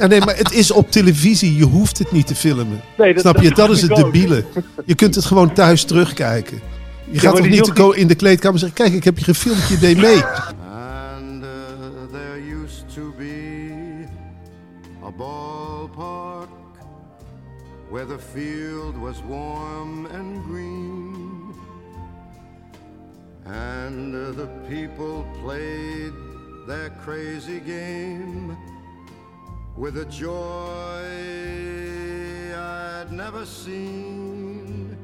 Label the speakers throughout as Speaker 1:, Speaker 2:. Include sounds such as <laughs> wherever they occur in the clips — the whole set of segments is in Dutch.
Speaker 1: Ja, nee, maar het is op televisie. Je hoeft het niet te filmen.
Speaker 2: Nee, dat-
Speaker 1: Snap je?
Speaker 2: dat
Speaker 1: Dat is het debiele. Je kunt het gewoon thuis terugkijken. Je gaat toch niet
Speaker 2: jochie-
Speaker 1: go- in de kleedkamer zeggen... Kijk, ik heb je gefilmd, je deed mee.
Speaker 3: And uh, there used to be a ballpark where the field was warm and green. And uh, the people played their crazy game with a joy I'd never seen.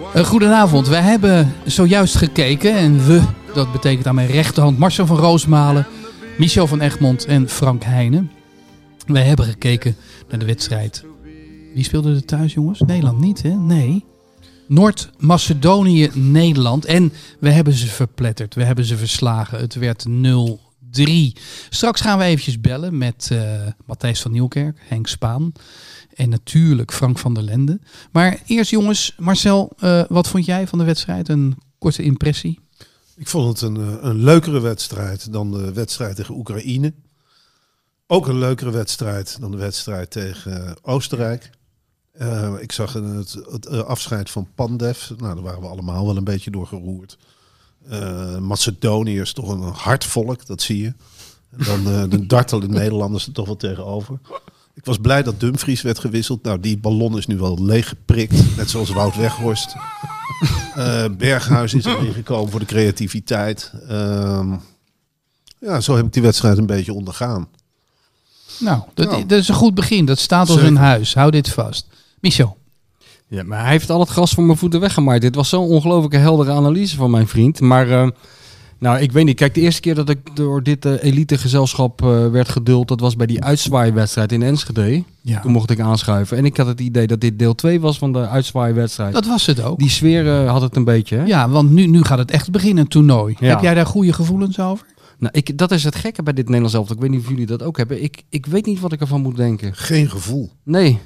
Speaker 3: Wonderful
Speaker 4: goedenavond, wij hebben zojuist gekeken en we, dat betekent aan mijn rechterhand Marcel van Roosmalen, Michel van Egmond en Frank Heijnen. Wij hebben gekeken naar de wedstrijd. Wie speelde er thuis jongens? Nederland niet hè? Nee. Noord-Macedonië, Nederland. En we hebben ze verpletterd, we hebben ze verslagen. Het werd 0-3. Straks gaan we eventjes bellen met eh, Matthijs van Nieuwkerk, Henk Spaan en natuurlijk Frank van der Lende. Maar eerst jongens, Marcel, eh, wat vond jij van de wedstrijd? Een korte impressie?
Speaker 1: Ik vond het een, eh, een leukere wedstrijd dan de wedstrijd tegen Oekraïne. Ook een leukere wedstrijd dan de wedstrijd tegen Oostenrijk. Eh, ik zag het, het eh, afscheid van Pandev. Nou, daar waren we allemaal wel een beetje door geroerd. Eh, Macedonië is toch een hard volk, dat zie je. En dan eh, de <laughs> dartelen Nederlanders er toch wel tegenover. Ik was blij dat Dumfries werd gewisseld. Nou, die ballon is nu wel leeggeprikt. Net zoals Wout Weghorst. <laughs> Eh, Berghuis is erin gekomen voor de creativiteit. Ehm, ja, zo heb ik die wedstrijd een beetje ondergaan.
Speaker 4: Nou, dat,
Speaker 1: Nou.
Speaker 4: dat is een goed begin. Dat staat als een huis. Hou dit vast. Michel.
Speaker 5: Ja, maar hij heeft al het gras voor mijn voeten weggemaaid. Dit was zo'n ongelooflijke heldere analyse van mijn vriend. Maar, eh, nou, ik weet niet. Kijk, de eerste keer dat ik door dit eh, elitegezelschap eh, werd geduld, dat was bij die uitzwaaiwedstrijd in Enschede.
Speaker 4: Ja,
Speaker 5: Toen mocht ik aanschuiven. En ik had het idee dat dit deel 2 was van de uitzwaaiwedstrijd.
Speaker 4: dat was het ook.
Speaker 5: Die sfeer had het een beetje, hè?
Speaker 4: Ja, want nu, nu gaat het echt beginnen, een toernooi.
Speaker 5: Ja.
Speaker 4: Heb jij daar goede gevoelens over?
Speaker 5: Nou, ik, dat is het gekke bij dit Nederlands elftal. Ik weet niet of jullie dat ook hebben. Ik, ik weet niet wat ik ervan moet denken.
Speaker 1: Geen gevoel.
Speaker 5: Nee.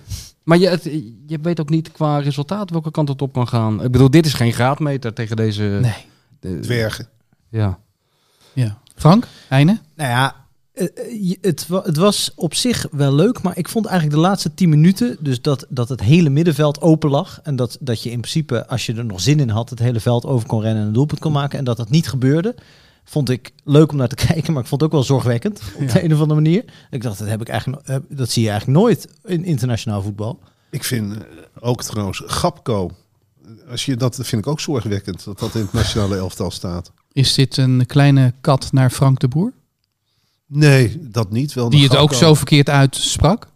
Speaker 5: Maar je, het, je weet ook niet qua resultaat welke kant het op kan gaan. Ik bedoel, dit is geen graadmeter tegen deze...
Speaker 4: Nee.
Speaker 5: de-
Speaker 1: Dwergen.
Speaker 5: ja.
Speaker 4: Ja. Frank, Heine?
Speaker 6: Nou ja, eh, eh, het, het was op zich wel leuk, maar ik vond eigenlijk de laatste 10 minuten, dus dat, dat het hele middenveld open lag en dat, dat je in principe, als je er nog zin in had, het hele veld over kon rennen en een doelpunt kon maken en dat dat niet gebeurde, vond ik leuk om naar te <laughs> kijken, maar ik vond het ook wel zorgwekkend op de een of andere manier. Ik dacht, dat, heb ik eigenlijk, heb- dat zie je eigenlijk nooit in internationaal voetbal.
Speaker 1: Ik vind eh, ook trouwens Gapco. Als je, dat vind ik ook zorgwekkend dat dat in het nationale elftal staat.
Speaker 4: Is dit een kleine kat naar Frank de Boer?
Speaker 1: Nee, dat niet. Wel
Speaker 4: Die het ook zo verkeerd uitsprak?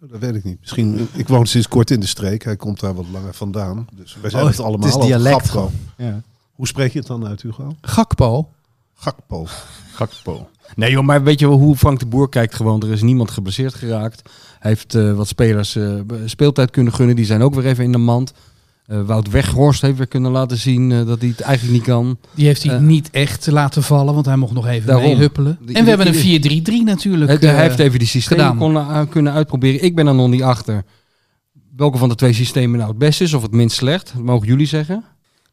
Speaker 1: Dat weet ik niet. Misschien, ik woon sinds kort in de streek. Hij komt daar wat langer vandaan. Dus wij zijn
Speaker 6: Oh,
Speaker 1: het allemaal
Speaker 6: het is
Speaker 1: over
Speaker 6: dialect
Speaker 1: Gapco.
Speaker 6: Ja.
Speaker 1: Hoe spreek je het dan uit, Hugo?
Speaker 4: Gakpo?
Speaker 1: Gakpo.
Speaker 5: Gakpo. Nee joh, maar weet je wel hoe Frank de Boer kijkt gewoon? Er is niemand geblesseerd geraakt. Hij heeft eh, wat spelers eh, speeltijd kunnen gunnen. Die zijn ook weer even in de mand. Eh, Wout Weghorst heeft weer kunnen laten zien eh, dat hij het eigenlijk niet kan.
Speaker 4: Die heeft hij niet echt laten vallen, want hij mocht nog even
Speaker 5: Daarom.
Speaker 4: meehuppelen. En we hebben een 4-3-3 natuurlijk.
Speaker 5: Het- hij heeft even die systemen kon, kunnen uitproberen. Ik ben er nog niet achter welke van de twee systemen nou het beste is of het minst slecht. Dat mogen jullie zeggen.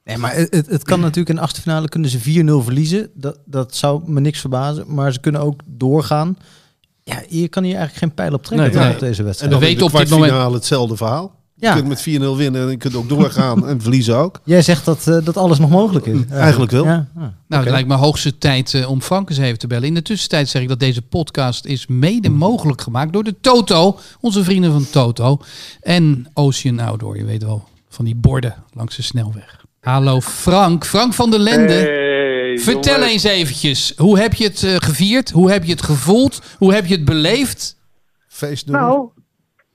Speaker 6: Nee, maar het, het, kan <clears throat> natuurlijk in de achtste finale kunnen ze 4-0 verliezen. Dat, dat zou me niks verbazen. Maar ze kunnen ook doorgaan. Ja, je kan hier eigenlijk geen pijl op trekken
Speaker 5: Nee,
Speaker 6: toch,
Speaker 4: nee.
Speaker 6: op deze
Speaker 1: En
Speaker 6: wedstrijd.
Speaker 1: dan
Speaker 4: We
Speaker 1: in
Speaker 4: weten
Speaker 1: de
Speaker 4: op dit moment-
Speaker 1: hetzelfde verhaal. Je
Speaker 6: Ja.
Speaker 1: kunt met 4-0 winnen en je kunt ook doorgaan <laughs> en verliezen ook.
Speaker 6: Jij zegt dat, eh, dat alles nog mogelijk is.
Speaker 1: Eigenlijk wel.
Speaker 6: Ja. Ah,
Speaker 4: Nou, het lijkt me hoogste tijd eh, om Frank eens even te bellen. In de tussentijd zeg ik dat deze podcast is mede mogelijk gemaakt door de Toto, onze vrienden van Toto. En Ocean Outdoor, je weet wel, van die borden langs de snelweg. Hallo Frank, Frank van der Lende.
Speaker 2: Hey,
Speaker 4: Vertel
Speaker 2: jongens.
Speaker 4: eens eventjes, hoe heb je het eh, gevierd? Hoe heb je het gevoeld? Hoe heb je het beleefd?
Speaker 1: Feestnummer.
Speaker 2: Nou,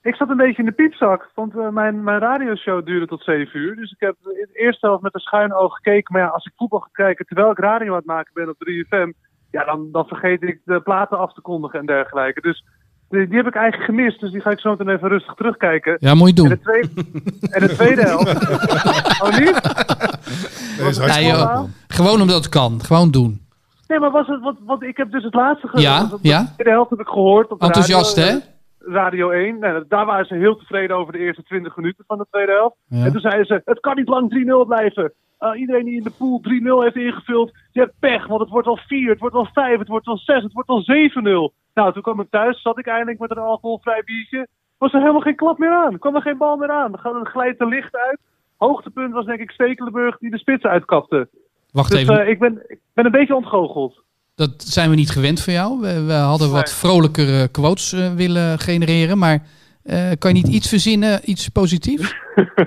Speaker 2: ik zat een beetje in de piepzak, want eh, mijn, mijn radioshow duurde tot 7 uur. Dus ik heb in de eerste helft met een schuin oog gekeken. Maar ja, als ik voetbal ga kijken terwijl ik radio aan het maken ben op 3FM, ja, dan, dan vergeet ik de platen af te kondigen en dergelijke. Dus die, die heb ik eigenlijk gemist, dus die ga ik zo meteen even rustig terugkijken.
Speaker 4: Ja, moet je
Speaker 2: En
Speaker 4: doen.
Speaker 2: de tweede, <laughs> en de tweede helft. <laughs> oh, niet?
Speaker 1: Nee,
Speaker 4: joh. Gewoon omdat het kan. Gewoon doen.
Speaker 2: Nee, maar was het, wat, wat, ik heb dus het laatste ge-
Speaker 4: Ja,
Speaker 2: de
Speaker 4: ja.
Speaker 2: tweede helft heb ik gehoord. Op de
Speaker 4: Enthousiast,
Speaker 2: radio,
Speaker 4: hè?
Speaker 2: eh, Radio 1. Nou, daar waren ze heel tevreden over de eerste 20 minuten van de tweede helft.
Speaker 4: Ja.
Speaker 2: En toen zeiden ze, het kan niet lang 3-0 blijven. Uh, iedereen die in de pool 3-0 heeft ingevuld, die heeft pech. Want het wordt wel 4, het wordt wel 5, het wordt wel 6, het wordt wel 7-0. Nou, toen kwam ik thuis, zat ik eindelijk met een alcoholvrij biertje. Was er helemaal geen klap meer aan. kwam er geen bal meer aan. Dan glijdt de licht uit. Hoogtepunt was denk ik Stekelenburg die de spits uitkapte.
Speaker 4: Wacht
Speaker 2: Dus
Speaker 4: even,
Speaker 2: eh, ik, ben, ik ben een beetje ontgoocheld.
Speaker 4: dat zijn we niet gewend van jou. We, we hadden wat vrolijkere quotes eh, willen genereren. Maar eh, kan je niet iets verzinnen, iets positiefs?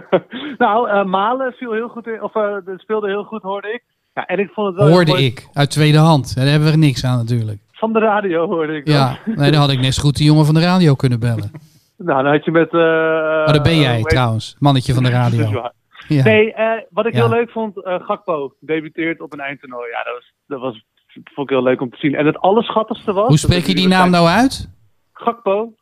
Speaker 4: <laughs>
Speaker 2: nou, Malen viel heel goed in, of speelde heel goed, hoorde ik. Ja, en ik vond het wel
Speaker 4: Hoorde ik. Uit tweede hand. Daar hebben we niks aan natuurlijk.
Speaker 2: Van de radio hoorde ik.
Speaker 4: Ja, nee, dan had ik net zo goed die jongen van de radio kunnen bellen. <laughs>
Speaker 2: Nou, dan had je met. eh
Speaker 4: Maar dat ben jij trouwens. Mannetje van de <laughs> radio. Ja.
Speaker 2: Nee, eh, wat ik
Speaker 4: Ja.
Speaker 2: heel leuk vond, eh, Gakpo debuteert op een eindtoernooi. Ja, dat was, dat was dat vond ik heel leuk om te zien. En het allerschattigste was.
Speaker 4: Hoe spreek je die naam nou uit?
Speaker 2: Gakpo.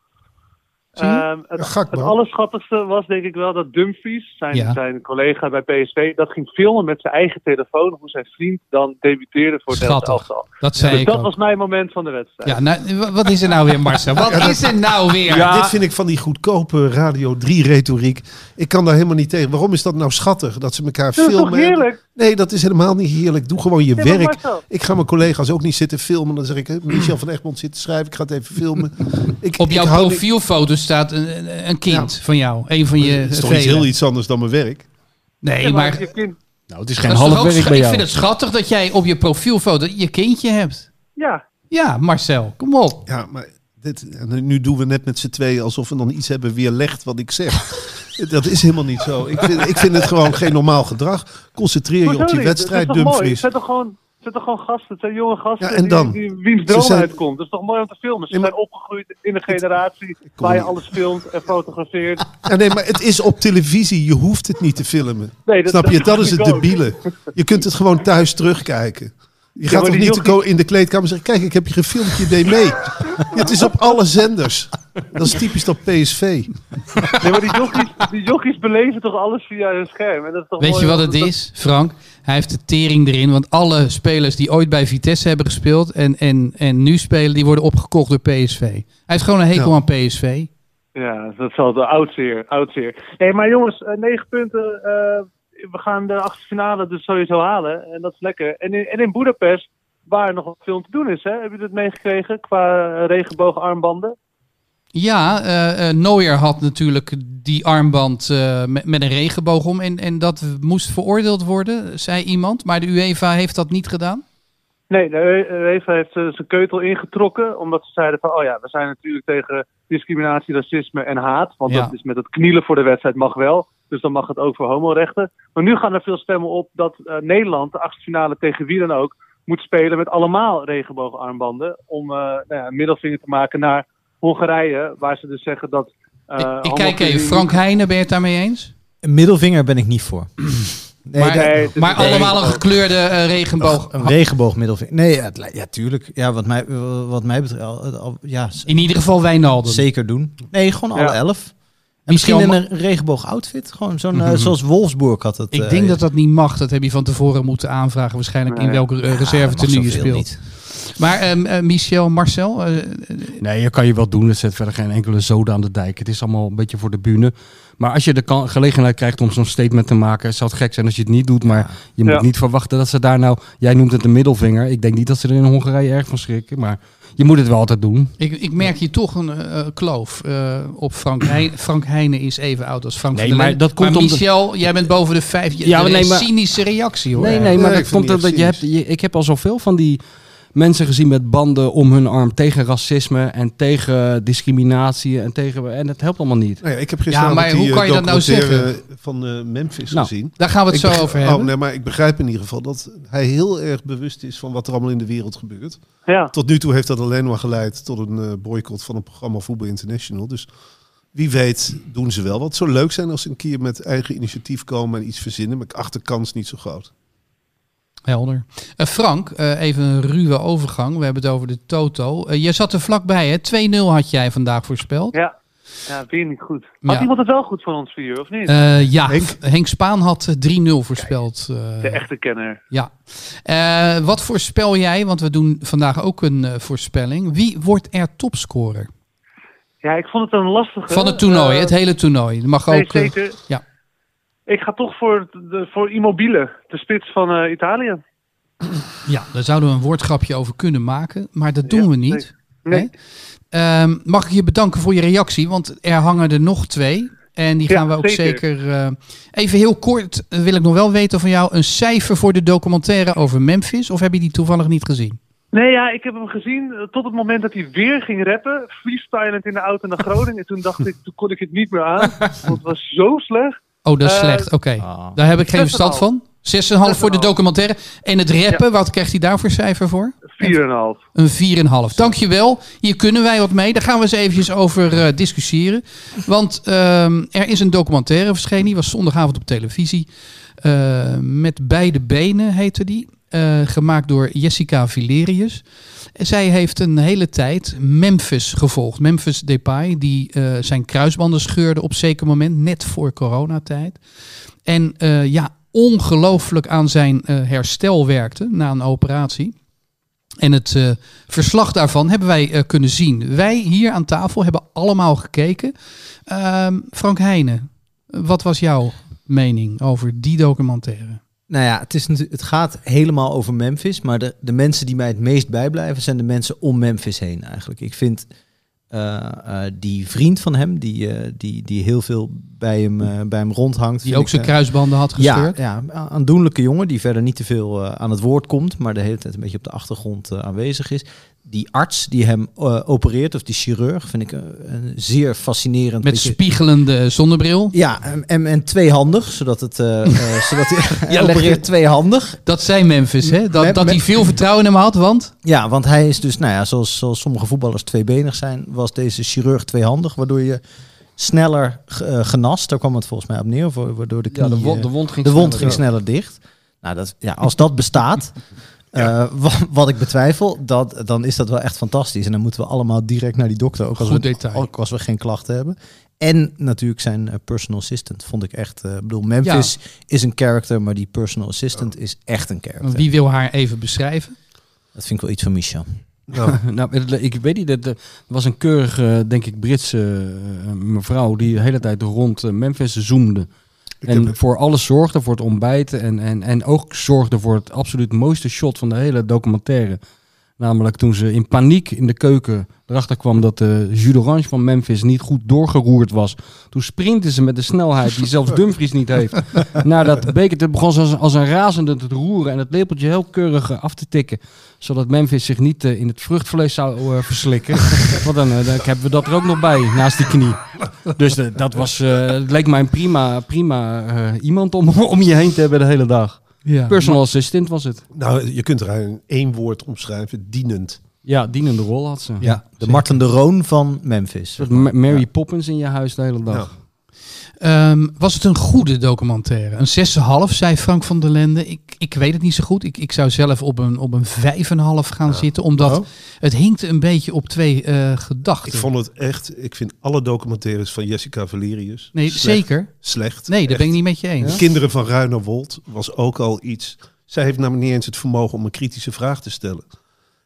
Speaker 2: Ehm, het, allerschattigste was denk ik wel dat Dumfries, zijn,
Speaker 4: Ja.
Speaker 2: zijn collega bij PSV, dat ging filmen met zijn eigen telefoon hoe zijn vriend dan debuteerde voor het elftal.
Speaker 4: Dat zei
Speaker 2: Dus
Speaker 4: ik
Speaker 2: dat
Speaker 4: ook.
Speaker 2: was mijn moment van de wedstrijd.
Speaker 4: Ja, nou, wa- wat is er nou weer, Marcel? Wat <laughs> is er nou weer?
Speaker 1: Dit vind ik van die goedkope Radio 3 retoriek. Ik kan daar helemaal niet tegen. Waarom is dat nou schattig? Dat ze elkaar
Speaker 2: Dat is toch
Speaker 1: filmen.
Speaker 2: heerlijk?
Speaker 1: Nee, dat is helemaal niet heerlijk. Doe gewoon je werk. Ik ga mijn collega's ook niet zitten filmen. Dan zeg ik, hè, Michel van Egmond zit te schrijven. Ik ga het even filmen. <clears throat> Ik,
Speaker 4: Op jouw
Speaker 1: ik hou niet-
Speaker 4: profielfoto staat een, een- kind van jou. Een van je
Speaker 1: Het is toch iets heel iets anders dan mijn werk.
Speaker 4: Nee,
Speaker 2: Ja,
Speaker 4: maar
Speaker 5: Nou, het is geen half werk bij
Speaker 4: ik
Speaker 5: jou.
Speaker 4: vind het schattig dat jij op je profielfoto je kindje hebt.
Speaker 2: ja,
Speaker 4: Ja, Marcel, kom op.
Speaker 1: Ja, maar dit, nu doen we net met z'n tweeën alsof we dan iets hebben weerlegd wat ik zeg. <laughs> dat is helemaal niet zo. Ik vind, ik vind het gewoon geen normaal gedrag. Concentreer je op die wedstrijd,
Speaker 2: Het is toch
Speaker 1: Dumfries.
Speaker 2: gewoon, zijn toch gewoon gasten? Het zijn jonge gasten
Speaker 1: Ja, en dan?
Speaker 2: Die, die, wiens droom
Speaker 1: zijn-
Speaker 2: uitkomt. Dat is toch mooi om te filmen? Ze
Speaker 1: maar-
Speaker 2: zijn opgegroeid in een generatie waar je alles filmt en fotografeert. <laughs>
Speaker 1: Ja, nee, maar het is op televisie. Je hoeft het niet te filmen.
Speaker 2: Nee, dat-
Speaker 1: Snap je?
Speaker 2: dat
Speaker 1: Dat is het debiele. Je kunt het gewoon thuis terugkijken. Je gaat toch niet
Speaker 2: jochie-
Speaker 1: in de kleedkamer zeggen... kijk, ik heb je gefilmd, je deed mee. <laughs> het is op alle zenders. Dat is typisch dat PSV.
Speaker 2: Nee, maar die jochies, die jochies beleven toch alles via hun scherm. En dat is toch
Speaker 4: Weet
Speaker 2: mooi
Speaker 4: je wat het
Speaker 2: dat-
Speaker 4: is, Frank? Hij heeft de tering erin. Want alle spelers die ooit bij Vitesse hebben gespeeld en, en, en nu spelen, die worden opgekocht door PSV. Hij heeft gewoon een hekel
Speaker 1: Ja.
Speaker 4: aan PSV.
Speaker 2: Ja, dat zal de oud zeer, oud zeer. Nee, maar jongens, eh, negen punten. eh, we gaan de achtste finale dus sowieso halen. En dat is lekker. En in, en in Boedapest, waar nog wat veel te doen is, hè? Heb je dat meegekregen qua regenboogarmbanden?
Speaker 4: Ja, Neuer had natuurlijk die armband eh, met, met een regenboog om. En, en dat moest veroordeeld worden, zei iemand. Maar de UEFA heeft dat niet gedaan.
Speaker 2: Nee, de UEFA heeft zijn keutel ingetrokken. Omdat ze zeiden van, oh ja, we zijn natuurlijk tegen discriminatie, racisme en haat. Want
Speaker 4: Ja.
Speaker 2: dat is met het knielen voor de wedstrijd mag wel. Dus dan mag het ook voor homorechten. Maar nu gaan er veel stemmen op dat Nederland, de achtste finale tegen wie dan ook, moet spelen met allemaal regenboogarmbanden. Om nou ja, een middelvinger te maken naar Hongarije. Waar ze dus zeggen dat... eh,
Speaker 4: ik ik kijk even, Frank Heijnen, ben je het daarmee eens?
Speaker 6: Een middelvinger ben niet niet voor. <clears throat> Nee,
Speaker 4: maar
Speaker 6: dat-
Speaker 2: nee, het is
Speaker 4: maar
Speaker 2: een
Speaker 4: allemaal een gekleurde eh, regenboog.
Speaker 6: een regenboog middelvinger. Nee, ja, ja, tuurlijk. Ja, wat mij, wat mij betreft, al- al- ja,
Speaker 4: In ieder geval Wijnaldum.
Speaker 6: zeker doen. Nee, gewoon alle
Speaker 2: Ja.
Speaker 6: elf. En misschien in een regenboog outfit. Gewoon zo'n, eh, zoals Wolfsburg had het.
Speaker 4: Ik denk dat dat niet mag. Dat heb je van tevoren moeten aanvragen. Waarschijnlijk in welke uh, reserve tenue je speelt.
Speaker 6: niet.
Speaker 4: Maar ehm, eh, Michel, Marcel, eh,
Speaker 5: Nee, je kan je wel doen. Het zet verder geen enkele zoden aan de dijk. Het is allemaal een beetje voor de bühne. Maar als je de kan- gelegenheid krijgt om zo'n statement te maken, zou het gek zijn als je het niet doet. Maar je moet
Speaker 2: Ja.
Speaker 5: niet verwachten dat ze daar nou. Jij noemt het een middelvinger. Ik denk niet dat ze er in Hongarije erg van schrikken. Maar je moet het wel altijd doen.
Speaker 4: ik, ik merk hier toch een eh, kloof eh, op Frank Heijnen. <clears throat> Frank Heijnen is even oud als Frank
Speaker 5: Nee,
Speaker 4: van der
Speaker 5: maar dat komt
Speaker 4: maar Michel, jij bent boven de vijf. Je,
Speaker 5: Ja, nee, maar-
Speaker 4: cynische reactie hoor.
Speaker 5: Nee, nee, maar dat komt omdat je hebt. je- ik heb al zoveel van die mensen gezien met banden om hun arm tegen racisme en tegen discriminatie en tegen. En het helpt allemaal niet.
Speaker 1: Nou ja, ik heb gisteren
Speaker 4: Ja, maar
Speaker 1: die,
Speaker 4: hoe
Speaker 1: eh,
Speaker 4: kan je dat nou
Speaker 1: documentaire van eh, Memphis
Speaker 5: Nou,
Speaker 1: gezien.
Speaker 4: Daar gaan we het
Speaker 1: Ik
Speaker 4: zo over hebben.
Speaker 1: Oh, nee, maar ik begrijp in ieder geval dat hij heel erg bewust is van wat er allemaal in de wereld gebeurt.
Speaker 2: Ja.
Speaker 1: Tot nu toe heeft dat alleen maar geleid tot een eh, boycott van het programma Voetbal International. Dus wie weet doen ze wel wat. Het zou leuk zijn als ze een keer met eigen initiatief komen en iets verzinnen. Maar ik acht de kans niet zo groot.
Speaker 4: Helder. Eh, Frank, eh, even een ruwe overgang. We hebben het over de Toto. Eh, je zat er vlakbij, hè? 2-0 had jij vandaag voorspeld.
Speaker 2: Ja. Ja, weer niet goed. Had
Speaker 4: Ja.
Speaker 2: iemand het wel goed van ons vier, of niet?
Speaker 4: Eh, ja,
Speaker 1: Henk?
Speaker 4: Henk. Spaan had eh, 3-0 voorspeld. eh,
Speaker 2: de echte kenner.
Speaker 4: Ja. Eh, wat voorspel jij? Want we doen vandaag ook een voorspelling. Wie wordt er topscorer?
Speaker 2: Ja, ik vond het een lastige.
Speaker 4: Van het toernooi, het hele toernooi. Dat mag
Speaker 2: nee,
Speaker 4: ook.
Speaker 2: zeker.
Speaker 4: ja.
Speaker 2: Ik ga toch voor, de, voor Immobile, de spits van eh, Italië.
Speaker 4: ja, daar zouden we een woordgrapje over kunnen maken. Maar dat doen
Speaker 2: Ja,
Speaker 4: we niet.
Speaker 2: Nee.
Speaker 4: Ehm, mag ik je bedanken voor je reactie? Want er hangen er nog twee. En die
Speaker 2: Ja,
Speaker 4: gaan we ook
Speaker 2: zeker.
Speaker 4: zeker. eh, even heel kort eh, wil ik nog wel weten van jou. Een cijfer voor de documentaire over Memphis? Of heb je die toevallig niet gezien?
Speaker 2: Nee, ja, ik heb hem gezien tot het moment dat hij weer ging rappen. Freestylend in de auto naar Groningen. En toen dacht ik, toen kon ik het niet meer aan. Want het was zo slecht.
Speaker 4: Oh, dat is
Speaker 2: Eh,
Speaker 4: slecht. Oké,
Speaker 5: Ah.
Speaker 4: daar heb ik geen
Speaker 2: 6,5.
Speaker 4: verstand van. 6,5 voor de
Speaker 2: 6,5.
Speaker 4: documentaire. En het rappen, wat krijgt hij daarvoor cijfer voor?
Speaker 2: 4,5.
Speaker 4: Een 4,5. Dankjewel. Hier kunnen wij wat mee. Daar gaan we eens eventjes over eh, discussiëren. Want ehm, er is een documentaire verschenen. Die was zondagavond op televisie. Eh, met beide benen heette die. Eh, gemaakt door Jessica Vilerius. Zij heeft een hele tijd Memphis gevolgd. Memphis Depay, die eh, zijn kruisbanden scheurde op zeker moment, net voor coronatijd. En eh, ja, ongelooflijk aan zijn eh, herstel werkte na een operatie. En het verslag daarvan hebben wij kunnen zien. Wij hier aan tafel hebben allemaal gekeken. Ehm, Frank Heijnen, wat was jouw mening over die documentaire?
Speaker 6: Nou ja, het, is natuurlijk, het gaat helemaal over Memphis. Maar de, de mensen die mij het meest bijblijven zijn de mensen om Memphis heen eigenlijk. Ik vind eh, eh, die vriend van hem, die, eh, die, die heel veel bij hem, bij hem rondhangt.
Speaker 4: Die ook zijn kruisbanden had
Speaker 6: ja,
Speaker 4: gescheurd?
Speaker 6: ja, een aandoenlijke jongen die verder niet te veel aan het woord komt, maar de hele tijd een beetje op de achtergrond aanwezig is. Die arts die hem eh, opereert, of die chirurg, vind ik eh, een zeer fascinerend.
Speaker 4: Met
Speaker 6: beetje-
Speaker 4: spiegelende zonnebril.
Speaker 6: ja, en, en, en tweehandig, zodat, het, eh, eh, <laughs> zodat hij,
Speaker 4: Ja,
Speaker 6: opereert tweehandig.
Speaker 4: Dat zei Memphis, hè? Dat,
Speaker 6: Mem-
Speaker 4: dat hij veel vertrouwen in hem had, want...
Speaker 6: Ja, want hij is dus, nou ja, zoals, zoals sommige voetballers tweebenig zijn, was deze chirurg tweehandig, waardoor je sneller ge- genast. Daar kwam het volgens mij op neer, voor- waardoor de knie,
Speaker 5: Ja, de, wond, de wond ging
Speaker 6: de wond
Speaker 5: sneller.
Speaker 6: ging sneller dicht. Nou, dat, ja, als dat bestaat, <laughs> eh, <laughs> wa- wat ik betwijfel, dat, dan is dat wel echt fantastisch. En dan moeten we allemaal direct naar die dokter, ook als,
Speaker 4: Goed
Speaker 6: we,
Speaker 4: detail.
Speaker 6: ook als we geen klachten hebben. En natuurlijk zijn eh, personal assistant vond ik echt. eh, bedoel, Memphis is een character, maar die personal assistant is echt een character.
Speaker 4: Wie wil haar even beschrijven?
Speaker 6: Dat vind ik wel iets van Michel. <laughs>
Speaker 1: Nou,
Speaker 5: nou, ik weet niet, er was een keurige, denk ik, Britse mevrouw die de hele tijd rond Memphis zoomde.
Speaker 1: Ik
Speaker 5: En voor alles zorgde, voor het ontbijten en, en, en ook zorgde voor het absoluut mooiste shot van de hele documentaire. Namelijk toen ze in paniek in de keuken erachter kwam dat de jus d'orange van Memphis niet goed doorgeroerd was. Toen sprintte ze met de snelheid die zelfs <laughs> Dumfries niet heeft. naar dat beker. Begon ze als, als een razende te roeren en het lepeltje heel keurig eh, af te tikken. Zodat Memphis zich niet eh, in het vruchtvlees zou eh, verslikken. <laughs> Want dan, dan hebben we dat er ook nog bij, naast die knie. Dus dat was, het leek mij een prima, prima iemand om, om je heen te hebben de hele dag.
Speaker 4: Ja.
Speaker 5: Personal assistant was het.
Speaker 1: nou, je kunt er in één woord omschrijven. Dienend.
Speaker 5: Ja, dienende rol had ze.
Speaker 6: Ja, de Martin de Roon van Memphis.
Speaker 5: Mary Poppins in je huis de hele dag.
Speaker 4: Ehm, was het een goede documentaire? Een 6,5, zei Frank van der Lende. Ik, ik weet het niet zo goed. Ik, ik zou zelf op een, op een 5,5 gaan zitten. Omdat
Speaker 1: Oh.
Speaker 4: het hinkte een beetje op twee eh, gedachten.
Speaker 1: Ik vond het echt, ik vind alle documentaires van Jessica Valerius
Speaker 4: nee,
Speaker 1: slecht.
Speaker 4: zeker.
Speaker 1: Slecht.
Speaker 4: Nee, daar ben ik niet met je eens.
Speaker 1: Kinderen van Ruinerwold was ook al iets. Zij heeft namelijk niet eens het vermogen om een kritische vraag te stellen.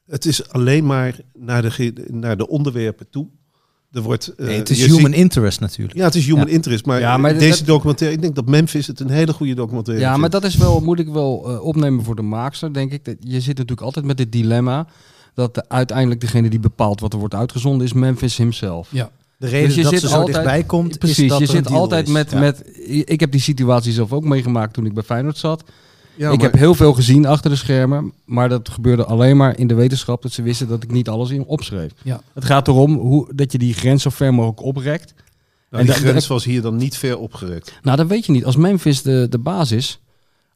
Speaker 1: Het is alleen maar naar de, naar de onderwerpen toe. Er wordt, eh,
Speaker 6: Nee, het is human
Speaker 1: ziet-
Speaker 6: interest natuurlijk.
Speaker 1: ja, het is human
Speaker 6: Ja.
Speaker 1: interest. Maar,
Speaker 5: Ja, maar
Speaker 1: deze
Speaker 5: dat-
Speaker 1: documentaire, ik denk dat Memphis het een hele goede documentaire
Speaker 5: Ja, maar dat is wel, moet ik wel eh, opnemen voor de maakster, denk ik. Dat- Je zit natuurlijk altijd met dit dilemma dat de, uiteindelijk degene die bepaalt wat er wordt uitgezonden is Memphis himself.
Speaker 4: Ja.
Speaker 6: De reden
Speaker 5: Dus je
Speaker 6: dat
Speaker 5: zit
Speaker 6: ze zo
Speaker 5: altijd-
Speaker 6: dichtbij komt,
Speaker 5: Precies,
Speaker 6: is dat
Speaker 5: je
Speaker 6: er een
Speaker 5: zit
Speaker 6: deal
Speaker 5: altijd
Speaker 6: is.
Speaker 5: met,
Speaker 6: Ja.
Speaker 5: met... Ik heb die situatie zelf ook meegemaakt toen ik bij Feyenoord zat.
Speaker 1: Ja,
Speaker 5: ik
Speaker 1: maar-
Speaker 5: heb heel veel gezien achter de schermen, maar dat gebeurde alleen maar in de wetenschap dat ze wisten dat ik niet alles in opschreef.
Speaker 4: Ja.
Speaker 5: Het gaat erom hoe, dat je die grens zo ver mogelijk oprekt.
Speaker 1: Nou,
Speaker 5: en
Speaker 1: die grens was hier dan niet ver opgerekt.
Speaker 5: Nou, dat weet je niet. Als Memphis de, de baas is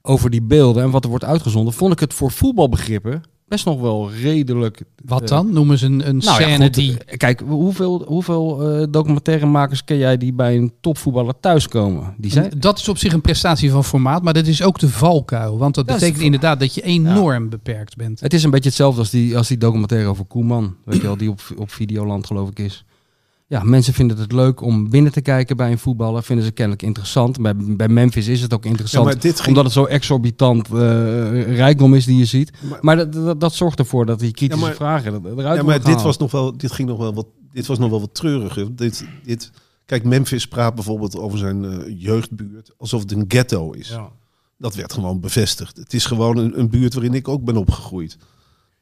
Speaker 5: over die beelden en wat er wordt uitgezonden, vond ik het voor voetbalbegrippen best nog wel redelijk.
Speaker 4: Wat
Speaker 5: eh,
Speaker 4: dan? Noemen ze een, een
Speaker 5: Nou
Speaker 4: scène die...
Speaker 5: eh, Kijk, hoeveel, hoeveel eh, documentairemakers ken jij die bij een topvoetballer thuiskomen? Die zijn,
Speaker 4: Dat is op zich een prestatie van formaat, maar dat is ook de valkuil. Want dat betekent
Speaker 5: de-
Speaker 4: inderdaad dat je enorm beperkt bent.
Speaker 5: Het is een beetje hetzelfde als die, als die documentaire over Koeman. Weet je wel, die op, op Videoland geloof ik is. Ja, mensen vinden het leuk om binnen te kijken bij een voetballer. Vinden ze kennelijk interessant. Bij, bij Memphis is het ook interessant.
Speaker 1: ging,
Speaker 5: Omdat het zo exorbitant eh, rijkdom is die je ziet.
Speaker 1: Maar-
Speaker 5: Maar dat, dat, dat zorgt ervoor dat die kritische
Speaker 1: Ja, maar-
Speaker 5: vragen eruit
Speaker 1: ja, maar dit, was nog wel, dit, ging nog wel wat, dit was nog wel wat treuriger. Dit, dit, kijk, Memphis praat bijvoorbeeld over zijn eh, jeugdbuurt alsof het een ghetto is.
Speaker 5: Ja.
Speaker 1: Dat werd gewoon bevestigd. Het is gewoon een, een buurt waarin ik ook ben opgegroeid.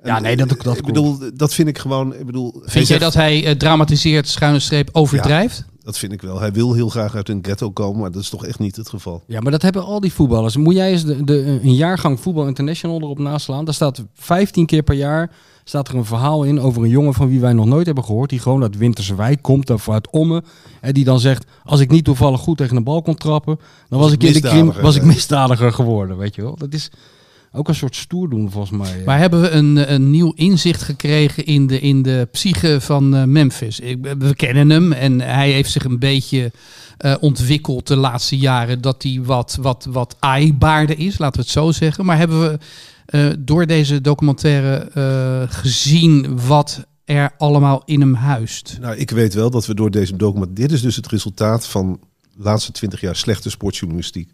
Speaker 5: Ja, nee, dat-
Speaker 1: eh,
Speaker 5: dat
Speaker 1: ik bedoel, dat vind ik gewoon. Ik bedoel,
Speaker 4: Vind jij
Speaker 1: zegt-
Speaker 4: dat hij eh, dramatiseert, schuine streep, overdrijft?
Speaker 1: Dat vind ik wel. Hij wil heel graag uit een ghetto komen, maar dat is toch echt niet het geval.
Speaker 5: Ja, maar dat hebben al die voetballers. Moet jij eens de, de, een jaargang Voetbal International erop naslaan? Daar staat 15 keer per jaar staat er een verhaal in over een jongen van wie wij nog nooit hebben gehoord. Die gewoon uit Winterse Wijk komt, of uit Ommen. En die dan zegt, als ik niet toevallig goed tegen een bal kon trappen, dan was,
Speaker 1: ik
Speaker 5: ik in de krim, was ik misdadiger geworden, weet je wel. Dat is ook een soort stoerdoen volgens mij.
Speaker 4: Maar hebben we een, een nieuw inzicht gekregen in de, in de psyche van eh, Memphis? Ik, we kennen hem en hij heeft zich een beetje eh, ontwikkeld de laatste jaren dat hij wat, wat, wat aaibaarder is, laten we het zo zeggen. Maar hebben we eh, door deze documentaire eh, gezien wat er allemaal in hem huist?
Speaker 1: Nou, ik weet wel dat we door deze documentaire... Dit is dus het resultaat van de laatste twintig jaar slechte sportjournalistiek.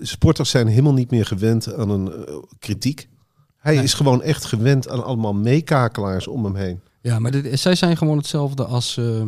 Speaker 1: Sporters zijn helemaal niet meer gewend aan een eh, kritiek. Hij is gewoon echt gewend aan allemaal meekakelaars om hem heen.
Speaker 5: Ja, maar dit, zij zijn gewoon hetzelfde als, eh,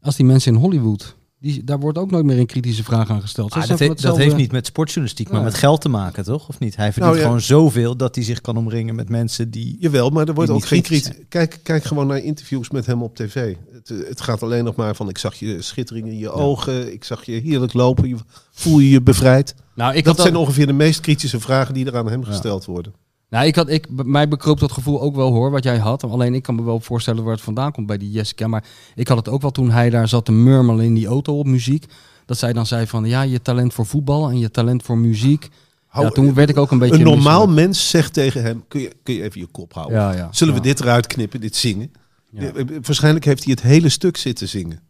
Speaker 5: als die mensen in Hollywood. Die, daar wordt ook nooit meer een kritische vraag aan gesteld.
Speaker 6: Ah, dat, he- dat heeft niet met sportjournalistiek, maar met geld te maken, toch? Of niet? Hij verdient
Speaker 1: Nou ja.
Speaker 6: gewoon zoveel dat hij zich kan omringen met mensen die...
Speaker 1: Jawel, maar er wordt ook geen kritiek. Kijk, kijk gewoon naar interviews met hem op tv. Het, het gaat alleen nog maar van ik zag je schittering in je ogen. Ik zag je heerlijk lopen. Je, voel je je bevrijd?
Speaker 5: Nou, ik
Speaker 1: dat zijn ongeveer de meest kritische vragen die er aan hem gesteld worden.
Speaker 5: Nou, ik had, ik, mij bekroop dat gevoel ook wel hoor, wat jij had. Alleen ik kan me wel voorstellen waar het vandaan komt bij die Jessica. Maar ik had het ook wel toen hij daar zat te murmelen in die auto op muziek. Dat zij dan zei van, ja, je talent voor voetbal en je talent voor muziek. Ja, toen werd ik ook een beetje...
Speaker 1: Een normaal mens zegt tegen hem: kun je, kun je even je kop houden?
Speaker 5: Ja, ja.
Speaker 1: Zullen we dit eruit knippen, dit zingen? Eh, eh, Waarschijnlijk heeft hij het hele stuk zitten zingen.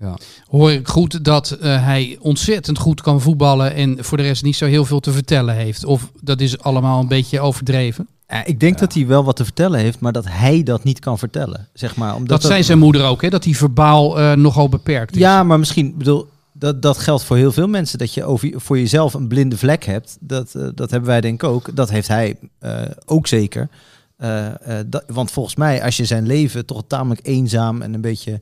Speaker 5: Ja.
Speaker 4: Hoor ik goed dat eh, hij ontzettend goed kan voetballen en voor de rest niet zo heel veel te vertellen heeft? Of dat is allemaal een beetje overdreven?
Speaker 6: Ja, ik denk dat hij wel wat te vertellen heeft, maar dat hij dat niet kan vertellen. Zeg maar, omdat
Speaker 4: Dat, zei zijn moeder ook, hè? dat hij verbaal eh, nogal beperkt is.
Speaker 6: Ja, maar misschien, bedoel, dat, dat geldt voor heel veel mensen. Dat je over, voor jezelf een blinde vlek hebt. Dat, eh, dat hebben wij denk ik ook. Dat heeft hij eh, ook zeker. Eh, eh, dat, want volgens mij, als je zijn leven toch tamelijk eenzaam en een beetje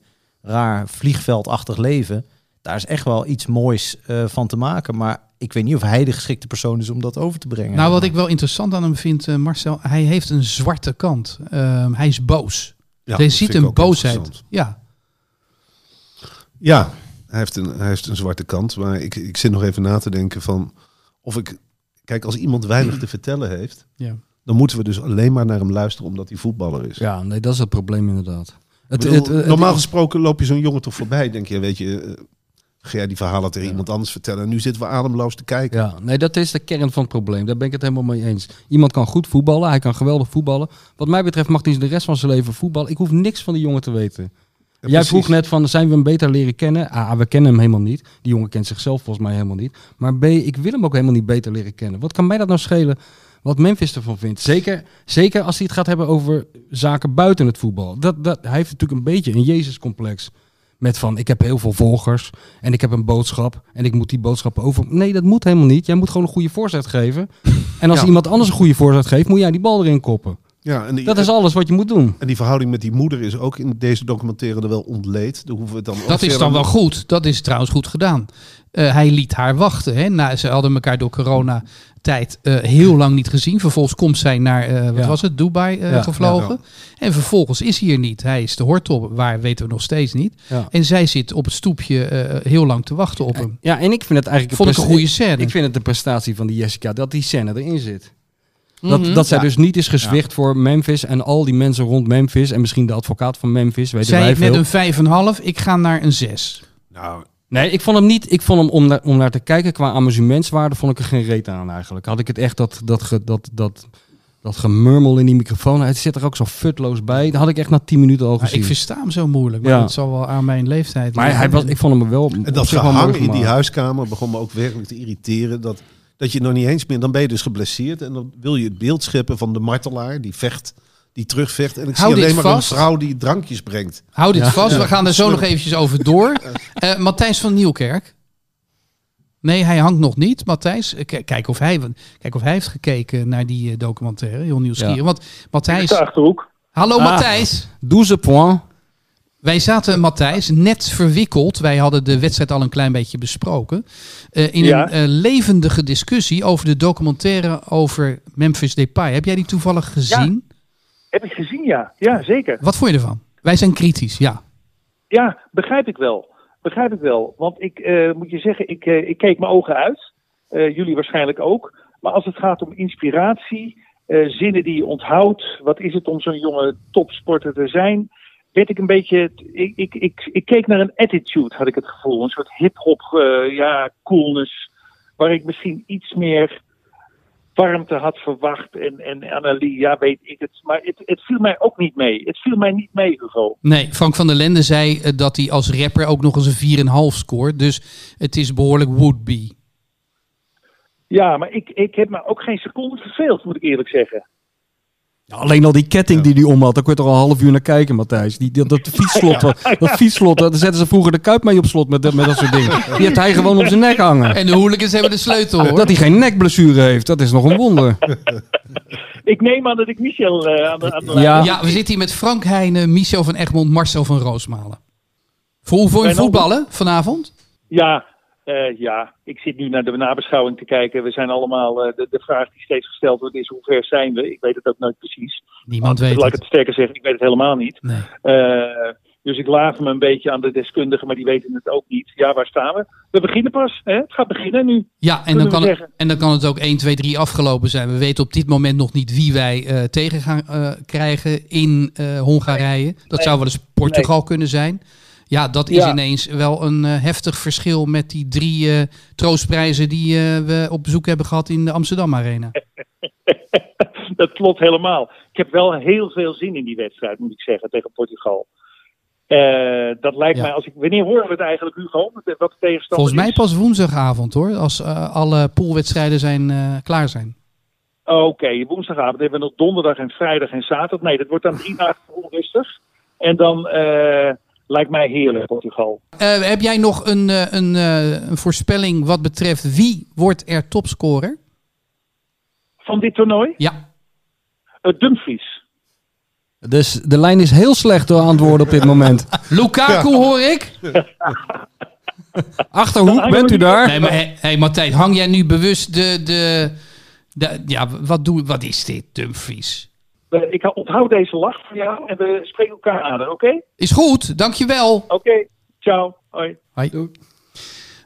Speaker 6: raar vliegveldachtig leven. Daar is echt wel iets moois eh, van te maken. Maar ik weet niet of hij de geschikte persoon is om dat over te brengen.
Speaker 4: Nou, wat ik wel interessant aan hem vind, eh, Marcel, hij heeft een zwarte kant. Ehm, hij is boos.
Speaker 1: Ja,
Speaker 4: hij ziet een boosheid. Ja,
Speaker 1: Ja, hij heeft, een, hij heeft een zwarte kant. Maar ik, ik zit nog even na te denken van of ik. Kijk, als iemand weinig te vertellen heeft,
Speaker 4: ja.
Speaker 1: dan moeten we dus alleen maar naar hem luisteren omdat hij voetballer is.
Speaker 5: ja, nee, dat is het probleem inderdaad. Het,
Speaker 1: Ik bedoel,
Speaker 5: het- het-
Speaker 1: normaal gesproken loop je zo'n jongen toch voorbij. Denk je, weet je, eh, ga jij die verhalen tegen
Speaker 5: Ja.
Speaker 1: iemand anders vertellen? En nu zitten we ademloos te kijken.
Speaker 5: Ja, nee, dat is de kern van het probleem. Daar ben ik het helemaal mee eens. Iemand kan goed voetballen, hij kan geweldig voetballen. Wat mij betreft mag hij de rest van zijn leven voetballen. Ik hoef niks van die jongen te weten.
Speaker 1: Ja,
Speaker 5: Jij vroeg net van, zijn we hem beter leren kennen? A, we kennen hem helemaal niet. Die jongen kent zichzelf volgens mij helemaal niet. Maar B, ik wil hem ook helemaal niet beter leren kennen. Wat kan mij dat nou schelen wat Memphis ervan vindt? Zeker, zeker als hij het gaat hebben over zaken buiten het voetbal. Dat, dat, hij heeft natuurlijk een beetje een Jezus-complex. Met van, ik heb heel veel volgers en ik heb een boodschap en ik moet die boodschap over... Nee, dat moet helemaal niet. Jij moet gewoon een goede voorzet geven. En als
Speaker 1: Ja.
Speaker 5: iemand anders een goede voorzet geeft, moet jij die bal erin koppen.
Speaker 1: Ja, en die,
Speaker 5: Dat is alles wat je moet doen.
Speaker 1: en die verhouding met die moeder is ook in deze documentaire er wel ontleed. Daar hoeven we dan
Speaker 4: Dat is dan wel goed. Dat is trouwens goed gedaan. Eh, hij liet haar wachten. Hè. Nou, ze hadden elkaar door coronatijd eh heel lang niet gezien. Vervolgens komt zij naar, eh, wat
Speaker 5: Ja.
Speaker 4: was het, Dubai eh,
Speaker 5: Ja,
Speaker 4: gevlogen. En vervolgens is hij er niet. Hij is de hortop, waar weten we nog steeds niet.
Speaker 5: Ja.
Speaker 4: En zij zit op het stoepje eh, heel lang te wachten op hem.
Speaker 5: Ja, en ik vind het eigenlijk...
Speaker 4: Vond ik een goede scène.
Speaker 5: Ik vind het de prestatie van die Jessica dat die scène erin zit. Dat,
Speaker 4: Mhm.
Speaker 5: dat zij
Speaker 4: Ja.
Speaker 5: dus niet is gezwicht voor Memphis en al die mensen rond Memphis en misschien de advocaat van Memphis, weten
Speaker 4: Zij
Speaker 5: wij
Speaker 4: heeft net een 5,5. Ik ga naar een 6.
Speaker 1: Nou,
Speaker 5: Nee, ik vond hem niet. Ik vond hem om naar, om naar te kijken qua amusementswaarde vond ik er geen reet aan eigenlijk. Had ik het echt dat dat ge- dat dat dat gemurmel in die microfoon. Het zit er ook zo futloos bij. Dat had ik echt na 10 minuten al
Speaker 4: Maar
Speaker 5: gezien.
Speaker 4: ik versta hem zo moeilijk. Maar
Speaker 5: Ja.
Speaker 4: dat zal wel aan mijn leeftijd
Speaker 5: maar hij was, ik vond hem wel.
Speaker 1: En dat gehang in die huiskamer begon me ook werkelijk te irriteren. Dat, dat je nog niet eens meer, dan ben je dus geblesseerd. En dan wil je het beeld scheppen van de martelaar die vecht, die terugvecht. En ik zie alleen maar
Speaker 4: vast.
Speaker 1: een vrouw die drankjes brengt.
Speaker 4: Houd dit
Speaker 5: Ja.
Speaker 4: vast, we gaan er zo nog eventjes over door. <laughs> Eh Matthijs van Nieuwkerk. Nee, hij hangt nog niet. Matthijs, eh, kijk of hij, kijk of hij heeft gekeken naar die eh, documentaire. Heel nieuwsgierig.
Speaker 5: Ja.
Speaker 4: Want Matthijs... Hallo
Speaker 5: Ah.
Speaker 4: Matthijs.
Speaker 5: 12 points.
Speaker 4: Wij zaten, Matthijs, net verwikkeld. Wij hadden de wedstrijd al een klein beetje besproken. eh, in
Speaker 7: Ja.
Speaker 4: een eh, levendige discussie over de documentaire over Memphis Depay. Heb jij die toevallig gezien?
Speaker 7: Heb ik gezien, ja. Ja, zeker.
Speaker 4: Wat vond je ervan? Wij zijn kritisch, ja.
Speaker 7: Ja, begrijp ik wel. Begrijp ik wel. Want ik eh, moet je zeggen, ik, ik keek mijn ogen uit. Jullie waarschijnlijk ook. Maar als het gaat om inspiratie, zinnen die je onthoudt, wat is het om zo'n jonge topsporter te zijn, werd ik een beetje. Ik, ik, ik, ik keek naar een attitude, had ik het gevoel. Een soort hip-hop, eh, ja, coolness. Waar ik misschien iets meer warmte had verwacht. En, en Annelie, ja, weet ik het. Maar het, het viel mij ook niet mee. Het viel mij niet mee, Hugo.
Speaker 4: Nee, Frank van der Lende zei eh, dat hij als rapper ook nog eens een 4,5 scoort. Dus het is behoorlijk would-be.
Speaker 7: Ja, maar ik, ik heb me ook geen seconde verveeld, moet ik eerlijk zeggen.
Speaker 5: Ja, alleen al die ketting die hij om had, daar kun je toch al een half uur naar kijken, Matthijs. Die, dat, dat fietsslot, dat, <laughs> dat fietsslot, daar zetten ze vroeger de kuip mee op slot met, dat- met dat soort dingen. Die heeft hij gewoon op zijn nek hangen.
Speaker 4: En de hooligans hebben de sleutel hoor.
Speaker 5: Dat hij geen nekblessure heeft, dat is nog een wonder. <laughs>
Speaker 7: Ik neem aan dat ik Michel eh, aan de, aan de
Speaker 5: Ja.
Speaker 4: Ja, we zitten hier met Frank Heijnen, Michel van Egmond, Marcel van Roosmalen. Voor vond je voetballen vanavond?
Speaker 7: Ja, eh, ja, ik zit nu naar de nabeschouwing te kijken. We zijn allemaal, eh, de, de vraag die steeds gesteld wordt is hoe ver zijn we? Ik weet het ook nooit precies.
Speaker 4: Niemand
Speaker 7: Laat
Speaker 4: weet
Speaker 7: ik
Speaker 4: het.
Speaker 7: het sterker zeggen, ik weet het helemaal niet.
Speaker 4: Nee.
Speaker 7: Eh, dus ik laat me een beetje aan de deskundigen, maar die weten het ook niet. Ja, waar staan we? We beginnen pas. Hè? Het gaat beginnen nu.
Speaker 4: Ja, en dan, kan het, en dan kan het ook 1, 2, 3 afgelopen zijn. We weten op dit moment nog niet wie wij tegen gaan krijgen in Hongarije. Dat
Speaker 7: Nee.
Speaker 4: zou wel eens Portugal kunnen zijn. Ja, dat is
Speaker 7: Ja.
Speaker 4: ineens wel een eh, heftig verschil met die drie eh, troostprijzen die eh, we op bezoek hebben gehad in de Amsterdam Arena. <laughs>
Speaker 7: dat klopt helemaal. Ik heb wel heel veel zin in die wedstrijd, moet ik zeggen, tegen Portugal. Dat lijkt
Speaker 4: Ja.
Speaker 7: mij, als ik, wanneer horen we het eigenlijk, Hugo? Wat de
Speaker 4: Volgens mij
Speaker 7: is?
Speaker 4: pas woensdagavond hoor, als alle poolwedstrijden zijn, klaar zijn.
Speaker 7: Oké, woensdagavond hebben we nog donderdag en vrijdag en zaterdag. Nee, dat wordt dan drie dagen onrustig. En dan lijkt mij heerlijk, Portugal.
Speaker 4: Eh, heb jij nog een, eh, een, eh, een voorspelling wat betreft wie wordt er topscorer?
Speaker 7: Van dit toernooi?
Speaker 4: Ja,
Speaker 7: Uh, Dumfries.
Speaker 5: Dus de lijn is heel slecht door worden op dit moment. <laughs>
Speaker 4: Lukaku hoor ik. <laughs>
Speaker 5: Achterhoek, bent u daar?
Speaker 4: Nee, maar hé, hey, Matthijs, hang jij nu bewust de... de, de ja, wat, doe, wat is dit, Dumfries?
Speaker 7: Eh, ik onthoud deze lach van jou en we spreken elkaar aan, oké?
Speaker 4: Is goed, dankjewel.
Speaker 7: Oké, ciao. Hoi.
Speaker 4: Hoi.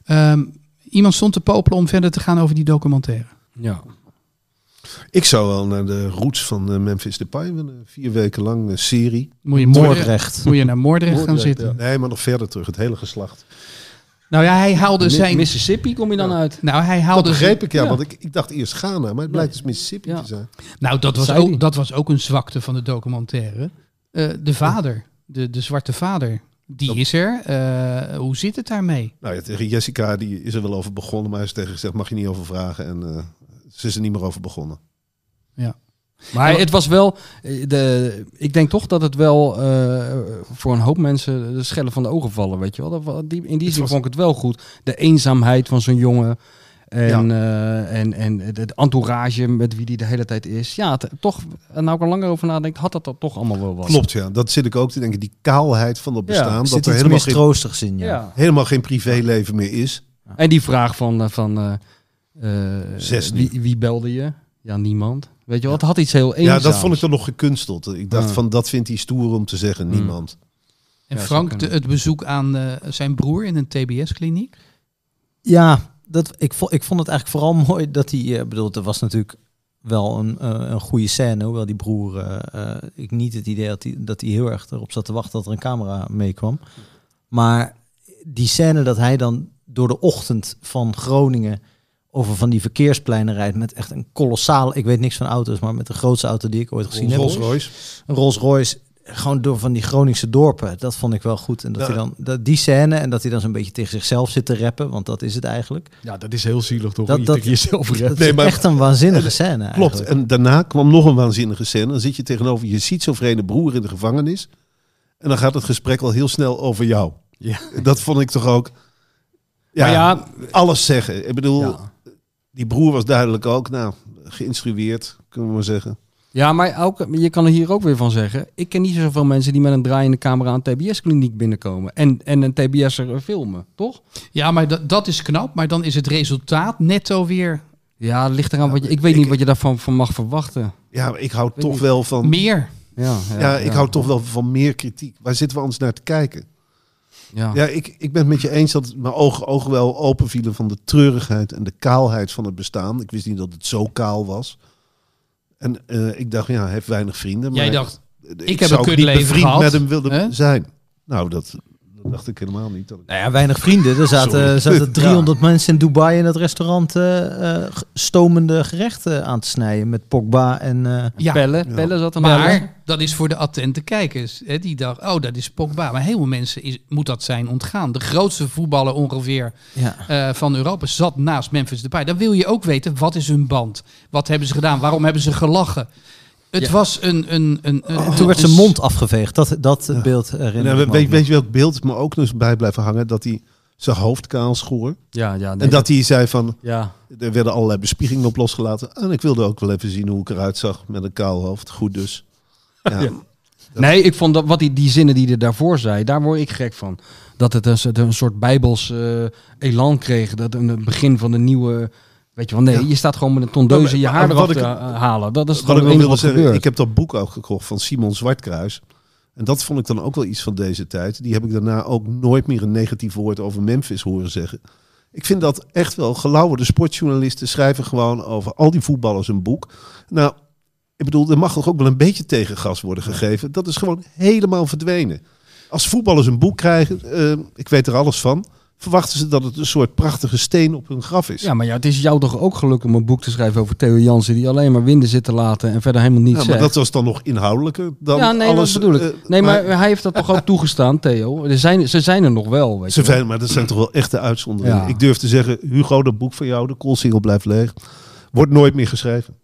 Speaker 4: Ehm, iemand stond te popelen om verder te gaan over die documentaire.
Speaker 5: Ja.
Speaker 1: Ik zou wel naar de roots van eh, Memphis Depay willen. Vier weken lang een serie.
Speaker 4: Moet je, Moordrecht. Moet je naar Moordrecht gaan zitten.
Speaker 1: ja. Nee, maar nog verder terug. Het hele geslacht.
Speaker 4: Nou ja, hij haalde zijn...
Speaker 5: Mississippi kom je dan uit.
Speaker 4: Nou, hij
Speaker 1: Dat
Speaker 4: haalde zijn-
Speaker 1: begreep ik, ja,
Speaker 5: ja.
Speaker 1: Want ik, ik dacht eerst Ghana, maar het blijkt dus Mississippi
Speaker 5: Ja.
Speaker 1: te zijn.
Speaker 4: Nou, dat was, ook, dat was ook een zwakte van de documentaire. Eh, de vader, de, de zwarte vader, die
Speaker 1: Dat-
Speaker 4: is er. Eh, hoe zit het daarmee?
Speaker 1: Nou ja, tegen Jessica die is er wel over begonnen, maar hij is tegen gezegd, mag je niet over vragen. En eh, ze is er niet meer over begonnen.
Speaker 5: Maar het was wel, eh, de, ik denk toch dat het wel eh, voor een hoop mensen de schellen van de ogen vallen, weet je wel. Dat, die, in die zin
Speaker 1: was-
Speaker 5: vond ik het wel goed. De eenzaamheid van zo'n jongen. En, eh, en, en het entourage met wie die de hele tijd is. Ja, het- toch, en nou ik er langer over nadenk, had dat toch allemaal wel wat.
Speaker 1: Klopt, ja. Dat zit ik ook te denken. Die kaalheid van dat bestaan. Dat
Speaker 6: zit
Speaker 1: er helemaal geen,
Speaker 6: mistroostigs in, ja.
Speaker 5: Ja.
Speaker 1: helemaal geen privéleven meer is.
Speaker 5: En die vraag van, van
Speaker 1: Zes
Speaker 5: wie, wie belde je? Ja, niemand. Weet je het had iets heel
Speaker 1: Ja, dat vond ik dan nog gekunsteld. Ik dacht
Speaker 5: Ja.
Speaker 1: van, dat vindt hij stoer om te zeggen.
Speaker 5: Hmm.
Speaker 1: Niemand.
Speaker 4: En
Speaker 5: Ja,
Speaker 4: Frank, de- het bezoek aan eh, zijn broer in een TBS-kliniek.
Speaker 6: Ja, dat, ik, vond, ik vond het eigenlijk vooral <laughs> mooi dat hij... eh, bedoel, er was natuurlijk wel een, eh, een goede scène. Hoewel die broer... ik niet het idee had hij, dat hij heel erg erop zat te wachten dat er een camera meekwam. Maar die scène dat hij dan door de ochtend van Groningen... over van die verkeerspleinen rijdt met echt een kolossaal... Ik weet niks van auto's, maar met de grootste auto die ik ooit gezien heb.
Speaker 1: Rolls Royce.
Speaker 6: een Rolls Royce. Gewoon door van die Groningse dorpen. Dat vond ik wel goed. En dat
Speaker 1: Ja.
Speaker 6: hij dan dat, die scène en dat hij dan zo'n beetje tegen zichzelf zit te rappen, want dat is het eigenlijk.
Speaker 5: Ja, dat is heel zielig toch?
Speaker 6: Dat-
Speaker 5: je
Speaker 6: dat-
Speaker 5: tegen jezelf
Speaker 6: Dat is
Speaker 1: maar-
Speaker 6: echt een waanzinnige scène.
Speaker 1: Klopt.
Speaker 6: eigenlijk.
Speaker 1: En daarna kwam nog een waanzinnige scène. Dan zit je tegenover je schizofrene broer in de gevangenis. En dan gaat het gesprek al heel snel over jou.
Speaker 5: Ja.
Speaker 1: Dat vond ik toch ook... Ja,
Speaker 5: ja,
Speaker 1: alles zeggen. Ik bedoel,
Speaker 5: ja.
Speaker 1: Die broer was duidelijk ook, nou, geïnstrueerd, kunnen we maar zeggen.
Speaker 5: Ja, maar ook, je kan er hier ook weer van zeggen. Ik ken niet zoveel mensen die met een draaiende camera aan een TBS-kliniek binnenkomen. En, en een TBS'er filmen, toch?
Speaker 4: Ja, maar dat, dat is knap. Maar dan is het resultaat netto weer
Speaker 5: Ja, het ligt eraan wat je... Ik weet
Speaker 1: ik-
Speaker 5: niet wat je daarvan van mag verwachten.
Speaker 1: Ja, maar ik hou toch
Speaker 5: niet.
Speaker 1: wel van...
Speaker 4: meer.
Speaker 5: Ja,
Speaker 1: Ja, ik hou toch wel van meer kritiek. Waar zitten we anders naar te kijken?
Speaker 5: Ja.
Speaker 1: Ja, ik, ik ben het met je eens dat mijn ogen, ogen wel open vielen van de treurigheid en de kaalheid van het bestaan. Ik wist niet dat het zo kaal was. En eh, ik dacht, ja, hij heeft weinig vrienden.
Speaker 4: Jij
Speaker 1: maar
Speaker 4: dacht,
Speaker 1: ik,
Speaker 4: ik heb
Speaker 1: zou
Speaker 4: een
Speaker 1: niet bevriend
Speaker 4: gehad,
Speaker 1: met hem willen
Speaker 4: hè?
Speaker 1: zijn. Nou, dat, dat dacht ik helemaal niet. Dat ik-
Speaker 6: Nou ja, weinig vrienden. Er zaten, zaten 300 mensen in Dubai in het restaurant eh, eh, stomende gerechten aan te snijden met Pogba en eh,
Speaker 4: ja,
Speaker 5: Pelle,
Speaker 1: Ja.
Speaker 5: Pelle zat er
Speaker 4: maar dat is voor de attente kijkers. Hè, die dacht, oh, dat is Pogba. Maar heel veel mensen is, moet dat zijn ontgaan. De grootste voetballer ongeveer
Speaker 6: ja.
Speaker 4: eh, van Europa zat naast Memphis Depay. Dan wil je ook weten, wat is hun band? Wat hebben ze gedaan? Waarom hebben ze gelachen? Het
Speaker 5: Ja.
Speaker 4: was een... een, een, een
Speaker 6: En toen werd zijn mond afgeveegd. Dat, dat
Speaker 1: Ja.
Speaker 6: beeld herinner
Speaker 1: weet, weet je welk beeld me ook nog eens bij blijven hangen? Dat hij zijn hoofd kaal schoor.
Speaker 5: Ja, ja. nee,
Speaker 1: en dat hij zei van,
Speaker 5: Ja,
Speaker 1: er werden allerlei bespiegingen op losgelaten. En ik wilde ook wel even zien hoe ik eruit zag met een kaal hoofd. Goed dus. <laughs> Ja,
Speaker 5: Ja. Nee, ik vond dat wat die, die zinnen die hij daarvoor zei, daar word ik gek van. Dat het een, soort- een soort bijbels eh, elan kreeg. Dat een het begin van een nieuwe. Weet je wel, nee,
Speaker 1: Ja.
Speaker 5: je staat gewoon met een tondeuze je haar eraf
Speaker 1: wat
Speaker 5: te eh, halen. Dat is
Speaker 1: Wat
Speaker 5: gewoon
Speaker 1: ik wilde zeggen,
Speaker 5: gebeurt.
Speaker 1: ik heb dat boek ook gekocht van Simon Zwartkruis. En dat vond ik dan ook wel iets van deze tijd. Die heb ik daarna ook nooit meer een negatief woord over Memphis horen zeggen. Ik vind dat echt wel gelauwerde sportjournalisten schrijven gewoon over al die voetballers een boek. Nou, ik bedoel, er mag toch ook wel een beetje tegengas worden gegeven. Dat is gewoon helemaal verdwenen. Als voetballers een boek krijgen, eh, ik weet er alles van, verwachten ze dat het een soort prachtige steen op hun graf is.
Speaker 5: Ja, maar ja, het is jou toch ook gelukt om een boek te schrijven over Theo Jansen, die alleen maar winden zit te laten en verder helemaal niets
Speaker 1: Ja, maar
Speaker 5: zegt.
Speaker 1: dat was dan nog inhoudelijker dan
Speaker 5: ja, nee,
Speaker 1: alles.
Speaker 5: dat bedoel ik.
Speaker 1: eh,
Speaker 5: nee, maar, hij heeft dat toch ook toegestaan, Theo? Er zijn, ze zijn er nog wel, weet
Speaker 1: Ze zijn, maar dat zijn toch wel echte uitzonderingen.
Speaker 5: Ja.
Speaker 1: Ik durf te zeggen, Hugo, dat boek van jou, de koolsingel blijft leeg, wordt nooit meer geschreven.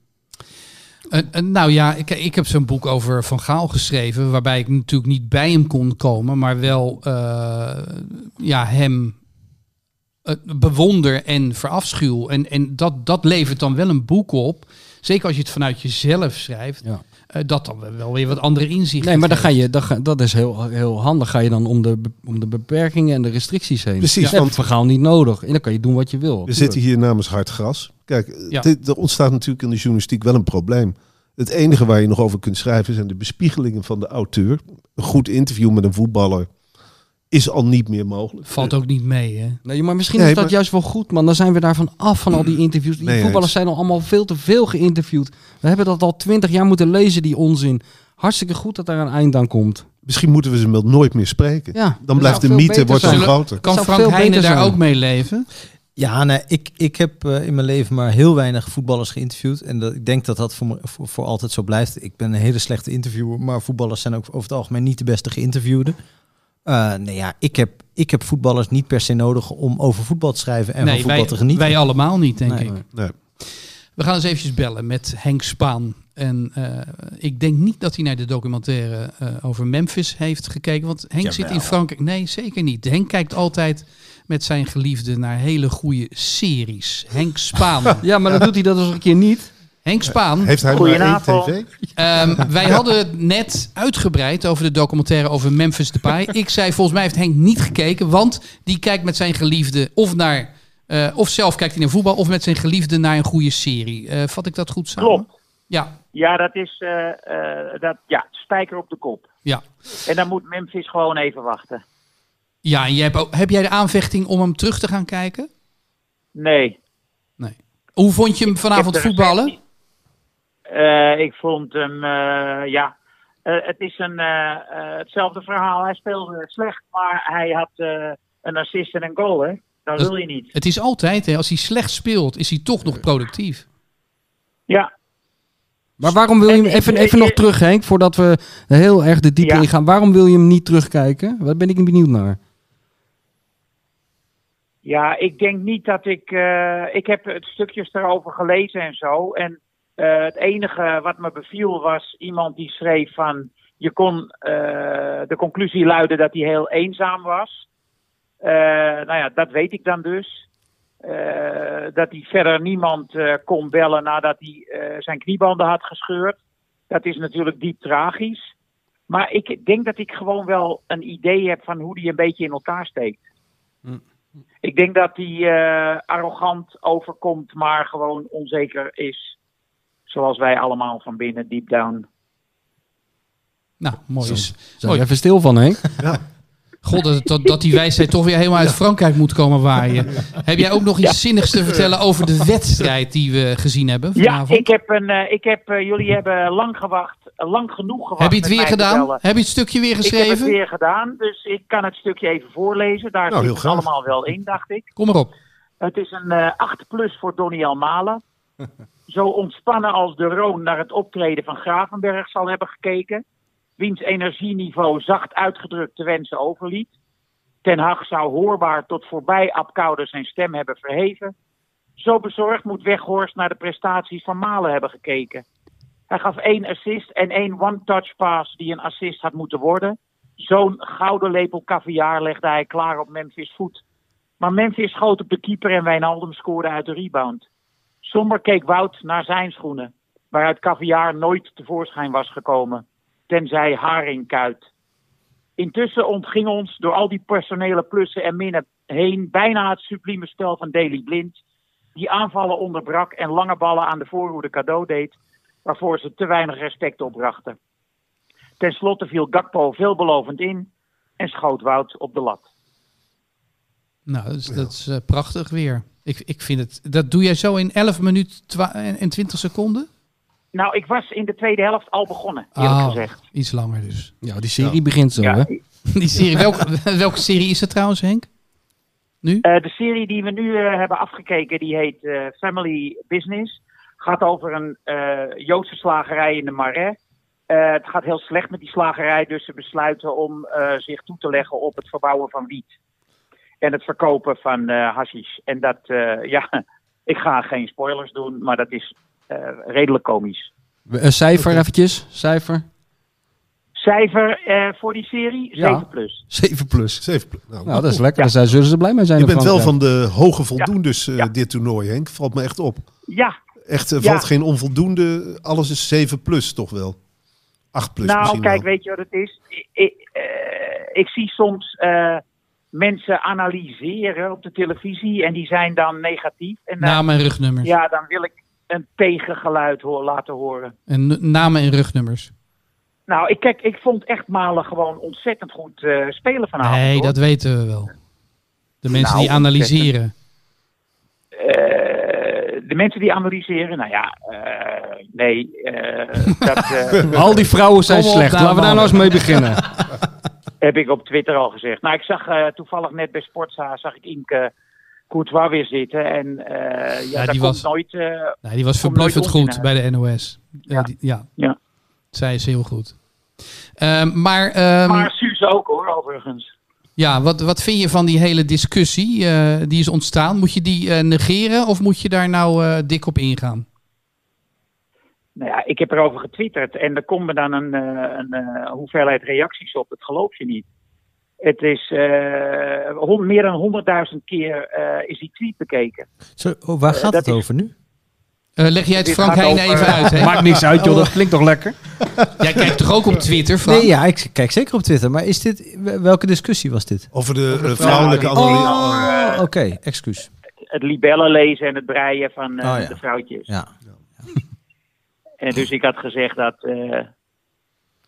Speaker 4: En- en nou ja, ik, ik heb zo'n boek over Van Gaal geschreven, waarbij ik natuurlijk niet bij hem kon komen, maar wel eh, ja, hem bewonder en verafschuw. En, en dat, dat levert dan wel een boek op, zeker als je het vanuit jezelf schrijft,
Speaker 5: Ja.
Speaker 4: eh, dat dan wel weer wat andere inzichten
Speaker 5: Nee, maar dan ga je, dan ga- dat is heel, heel handig. Ga je dan om de, om de beperkingen en de restricties heen.
Speaker 1: Precies,
Speaker 5: Ja,
Speaker 1: want-
Speaker 5: verhaal niet nodig. En dan kan je doen wat je wil.
Speaker 1: We zitten hier namens hard gras. Kijk, eh,
Speaker 4: Ja.
Speaker 1: dit, er ontstaat natuurlijk in de journalistiek wel een probleem. Het enige waar je nog over kunt schrijven zijn de bespiegelingen van de auteur. Een goed interview met een voetballer is al niet meer mogelijk.
Speaker 4: Valt ook niet mee, hè?
Speaker 5: Nee, maar misschien
Speaker 1: Nee,
Speaker 5: is dat
Speaker 1: maar-
Speaker 5: juist wel goed, man. Dan zijn we daarvan af van al die interviews. Die
Speaker 1: Nee,
Speaker 5: voetballers zijn al allemaal veel te veel geïnterviewd. We hebben dat al twintig jaar moeten lezen, die onzin. Hartstikke goed dat daar een eind aan komt.
Speaker 1: Misschien moeten we ze wel nooit meer spreken.
Speaker 5: Ja,
Speaker 1: Dan blijft de mythe wordt groter.
Speaker 4: Kan Frank Heijnen
Speaker 5: beter
Speaker 4: daar ook mee leven?
Speaker 6: Ja, nee, ik, ik heb eh, in mijn leven maar heel weinig voetballers geïnterviewd. En dat, ik denk dat dat voor, me- voor, voor altijd zo blijft. Ik ben een hele slechte interviewer, maar voetballers zijn ook over het algemeen niet de beste geïnterviewden. Eh nee, ja, ik heb, ik heb voetballers niet per se nodig om over voetbal te schrijven en van voetbal
Speaker 4: wij,
Speaker 6: te genieten.
Speaker 4: wij allemaal niet, denk
Speaker 6: Nee.
Speaker 4: ik.
Speaker 1: Nee.
Speaker 4: We gaan eens eventjes bellen met Henk Spaan. En eh, ik denk niet dat hij naar de documentaire eh, over Memphis heeft gekeken. Want Henk zit in Frankrijk. Nee, zeker niet. Henk kijkt altijd met zijn geliefde naar hele goede series. Henk Spaan. <laughs>
Speaker 5: Ja, maar dan doet hij dat eens een keer niet.
Speaker 4: Henk Spaan.
Speaker 1: Heeft hij maar één
Speaker 8: Goedenavond.
Speaker 1: tv?
Speaker 4: Ehm, wij hadden het net uitgebreid over de documentaire over Memphis Depay. <laughs> Ik zei, volgens mij heeft Henk niet gekeken, want die kijkt met zijn geliefde of naar... eh, of zelf kijkt hij naar voetbal, of met zijn geliefde naar een goede serie. Eh, vat ik dat goed samen?
Speaker 8: Klopt.
Speaker 4: Ja,
Speaker 8: Ja, dat is eh, eh, dat, ja, spijker op de kop.
Speaker 4: ja.
Speaker 8: En dan moet Memphis gewoon even wachten.
Speaker 4: Ja, en jij hebt ook, heb jij de aanvechting om hem terug te gaan kijken?
Speaker 8: Nee.
Speaker 4: Nee. Hoe vond je hem vanavond voetballen?
Speaker 8: Eh, ik vond hem, eh, ja. Eh, het is een, hetzelfde verhaal. Hij speelde slecht, maar hij had eh, een assist en een goal, hè? Dat
Speaker 4: Dat-
Speaker 8: wil je niet.
Speaker 4: Het is altijd, hè, als hij slecht speelt, is hij toch nog productief.
Speaker 8: Ja,
Speaker 5: Maar waarom wil je hem
Speaker 8: En-
Speaker 5: even,
Speaker 8: en-
Speaker 5: even nog terug, Henk, voordat we heel erg de diepte
Speaker 8: Ja.
Speaker 5: ingaan. Waarom wil je hem niet terugkijken? Daar ben ik benieuwd naar.
Speaker 8: Ja, ik denk niet dat ik. eh, ik heb het stukjes erover gelezen en zo. En eh, het enige wat me beviel was iemand die schreef van. Je kon eh, de conclusie luiden dat hij heel eenzaam was. Eh, nou ja, dat weet ik dan dus. Dat hij verder niemand kon bellen nadat hij zijn kniebanden had gescheurd. Dat is natuurlijk diep tragisch. Maar ik denk dat ik gewoon wel een idee heb van hoe die een beetje in elkaar steekt. Ik denk dat hij arrogant overkomt, maar gewoon onzeker is. Zoals wij allemaal van binnen, deep down.
Speaker 4: Nou, mooi is.
Speaker 5: Zijn
Speaker 4: Mooi.
Speaker 5: er even stil van, Henk?
Speaker 4: God, dat, dat, dat die wijsheid toch weer helemaal uit Frankrijk moet komen waaien. Heb jij ook nog iets zinnigs te vertellen over de wedstrijd die we gezien hebben
Speaker 8: Ja,
Speaker 4: vanavond?
Speaker 8: ik heb een, eh, ik heb, eh, jullie hebben lang gewacht, eh, lang genoeg gewacht.
Speaker 4: heb je het weer gedaan? Heb je het stukje weer
Speaker 8: Ik heb het
Speaker 4: geschreven?
Speaker 8: weer gedaan, dus ik kan het stukje even voorlezen. Daar
Speaker 1: Nou,
Speaker 8: zit het allemaal wel in, dacht ik.
Speaker 4: Kom maar op.
Speaker 8: Het is een eh 8 plus voor Donny Almalen. <laughs> Zo ontspannen als de Roon naar het optreden van Gravenberg zal hebben gekeken. Wiens energieniveau zacht uitgedrukt te wensen overliet. Ten Hag zou hoorbaar tot voorbij Apkoude zijn stem hebben verheven. Zo bezorgd moet Weghorst naar de prestaties van Malen hebben gekeken. Hij gaf één assist en één one-touch pass die een assist had moeten worden. Zo'n gouden lepel caviar legde hij klaar op Memphis voet. Maar Memphis schoot op de keeper en Wijnaldum scoorde uit de rebound. Somber keek Wout naar zijn schoenen, waaruit caviar nooit tevoorschijn was gekomen, tenzij haringkuit. Intussen ontging ons door al die personele plussen en minnen heen bijna het sublieme spel van Daley Blind, die aanvallen onderbrak en lange ballen aan de voorhoede cadeau deed, waarvoor ze te weinig respect opbrachten. Ten slotte viel Gakpo veelbelovend in en schoot Wout op de lat.
Speaker 4: Nou, dat is, dat is eh, prachtig weer. Ik, ik vind het. Dat doe jij zo in 11 minuten twa- en en 20 seconden?
Speaker 8: Nou, ik was in de tweede helft al begonnen, eerlijk
Speaker 4: Ah,
Speaker 8: gezegd.
Speaker 4: Iets langer dus.
Speaker 5: Ja, die serie begint zo,
Speaker 8: Ja,
Speaker 5: hè?
Speaker 4: Die serie, welke, welke serie is het trouwens, Henk? Nu?
Speaker 8: Eh, de serie die we nu eh, hebben afgekeken, die heet eh, Family Business. Gaat over een eh, Joodse slagerij in de Marais. Eh, het gaat heel slecht met die slagerij, dus ze besluiten om eh, zich toe te leggen op het verbouwen van wiet. En het verkopen van eh hashish. En dat, eh, <laughs> ja, ik ga geen spoilers doen, maar dat is eh, redelijk komisch.
Speaker 5: Een cijfer eventjes. Cijfer.
Speaker 8: Cijfer eh, voor die serie,
Speaker 5: Ja.
Speaker 8: 7 plus.
Speaker 5: 7 plus.
Speaker 1: Zeven pl- Nou,
Speaker 5: Nou, dat is lekker.
Speaker 8: Ja.
Speaker 5: Daar zullen ze blij mee zijn.
Speaker 1: Je bent wel van de hoge voldoendes eh,
Speaker 8: Ja.
Speaker 1: dit toernooi, Henk. Valt me echt op.
Speaker 8: Ja,
Speaker 1: Echt, er
Speaker 8: Ja.
Speaker 1: valt geen onvoldoende. Alles is 7 plus toch wel. 8 plus
Speaker 8: nou,
Speaker 1: misschien
Speaker 8: kijk,
Speaker 1: wel.
Speaker 8: weet je wat het is? Ik, ik, eh, ik zie soms eh, mensen analyseren op de televisie en die zijn dan negatief. En dan,
Speaker 4: Namen en rugnummers.
Speaker 8: ja, dan wil ik een tegengeluid hoor, laten horen.
Speaker 4: En namen en rugnummers.
Speaker 8: Nou, ik, kijk, ik vond echt Malen gewoon ontzettend goed eh, spelen vanavond.
Speaker 4: nee,
Speaker 8: hoor.
Speaker 4: dat weten we wel. De mensen
Speaker 8: Nou,
Speaker 4: die analyseren.
Speaker 8: Eh, de mensen die analyseren, nou ja, eh, nee, eh, <laughs> dat eh,
Speaker 5: Al die vrouwen zijn slecht.
Speaker 4: nou,
Speaker 5: Laten we daar nou eens mee beginnen. <laughs>
Speaker 8: heb ik op Twitter al gezegd. Nou, ik zag eh, toevallig net bij Sportza, zag ik Inke Courtois weer zitten. En eh, ja,
Speaker 4: Ja,
Speaker 8: daar
Speaker 4: die
Speaker 8: komt
Speaker 4: was-
Speaker 8: nooit... eh,
Speaker 4: Nee, die was verbluffend goed bij de NOS. Ja.
Speaker 8: Ja.
Speaker 4: die, ja.
Speaker 8: Ja.
Speaker 4: Zij is heel goed. Ehm, maar ehm,
Speaker 8: maar Suus ook hoor, overigens.
Speaker 4: ja, wat, wat vind je van die hele discussie eh, die is ontstaan? Moet je die eh, negeren of moet je daar nou eh, dik op ingaan?
Speaker 8: Nou ja, ik heb erover getwitterd en er komen dan een, eh, een eh, hoeveelheid reacties op. Dat geloof je niet. Het is eh, meer dan 100.000 keer eh, is die tweet bekeken.
Speaker 6: Zo, oh, waar gaat het
Speaker 8: is-
Speaker 6: over nu?
Speaker 4: Eh, leg jij het
Speaker 8: Dit
Speaker 4: Frank Heijn
Speaker 8: over-
Speaker 4: even uit, hè?
Speaker 5: Maakt niks uit, joh. Dat klinkt toch lekker? <laughs>
Speaker 4: Jij kijkt toch ook op Twitter, Frank?
Speaker 6: Nee, ja, ik kijk zeker op Twitter. Maar is dit, welke discussie was dit?
Speaker 1: Over de vrouwelijke analyse.
Speaker 6: Oh, oké, excuus.
Speaker 8: Het libellen lezen en het breien van eh,
Speaker 6: Oh, ja.
Speaker 8: de vrouwtjes.
Speaker 6: Ja.
Speaker 8: En dus ik had gezegd dat eh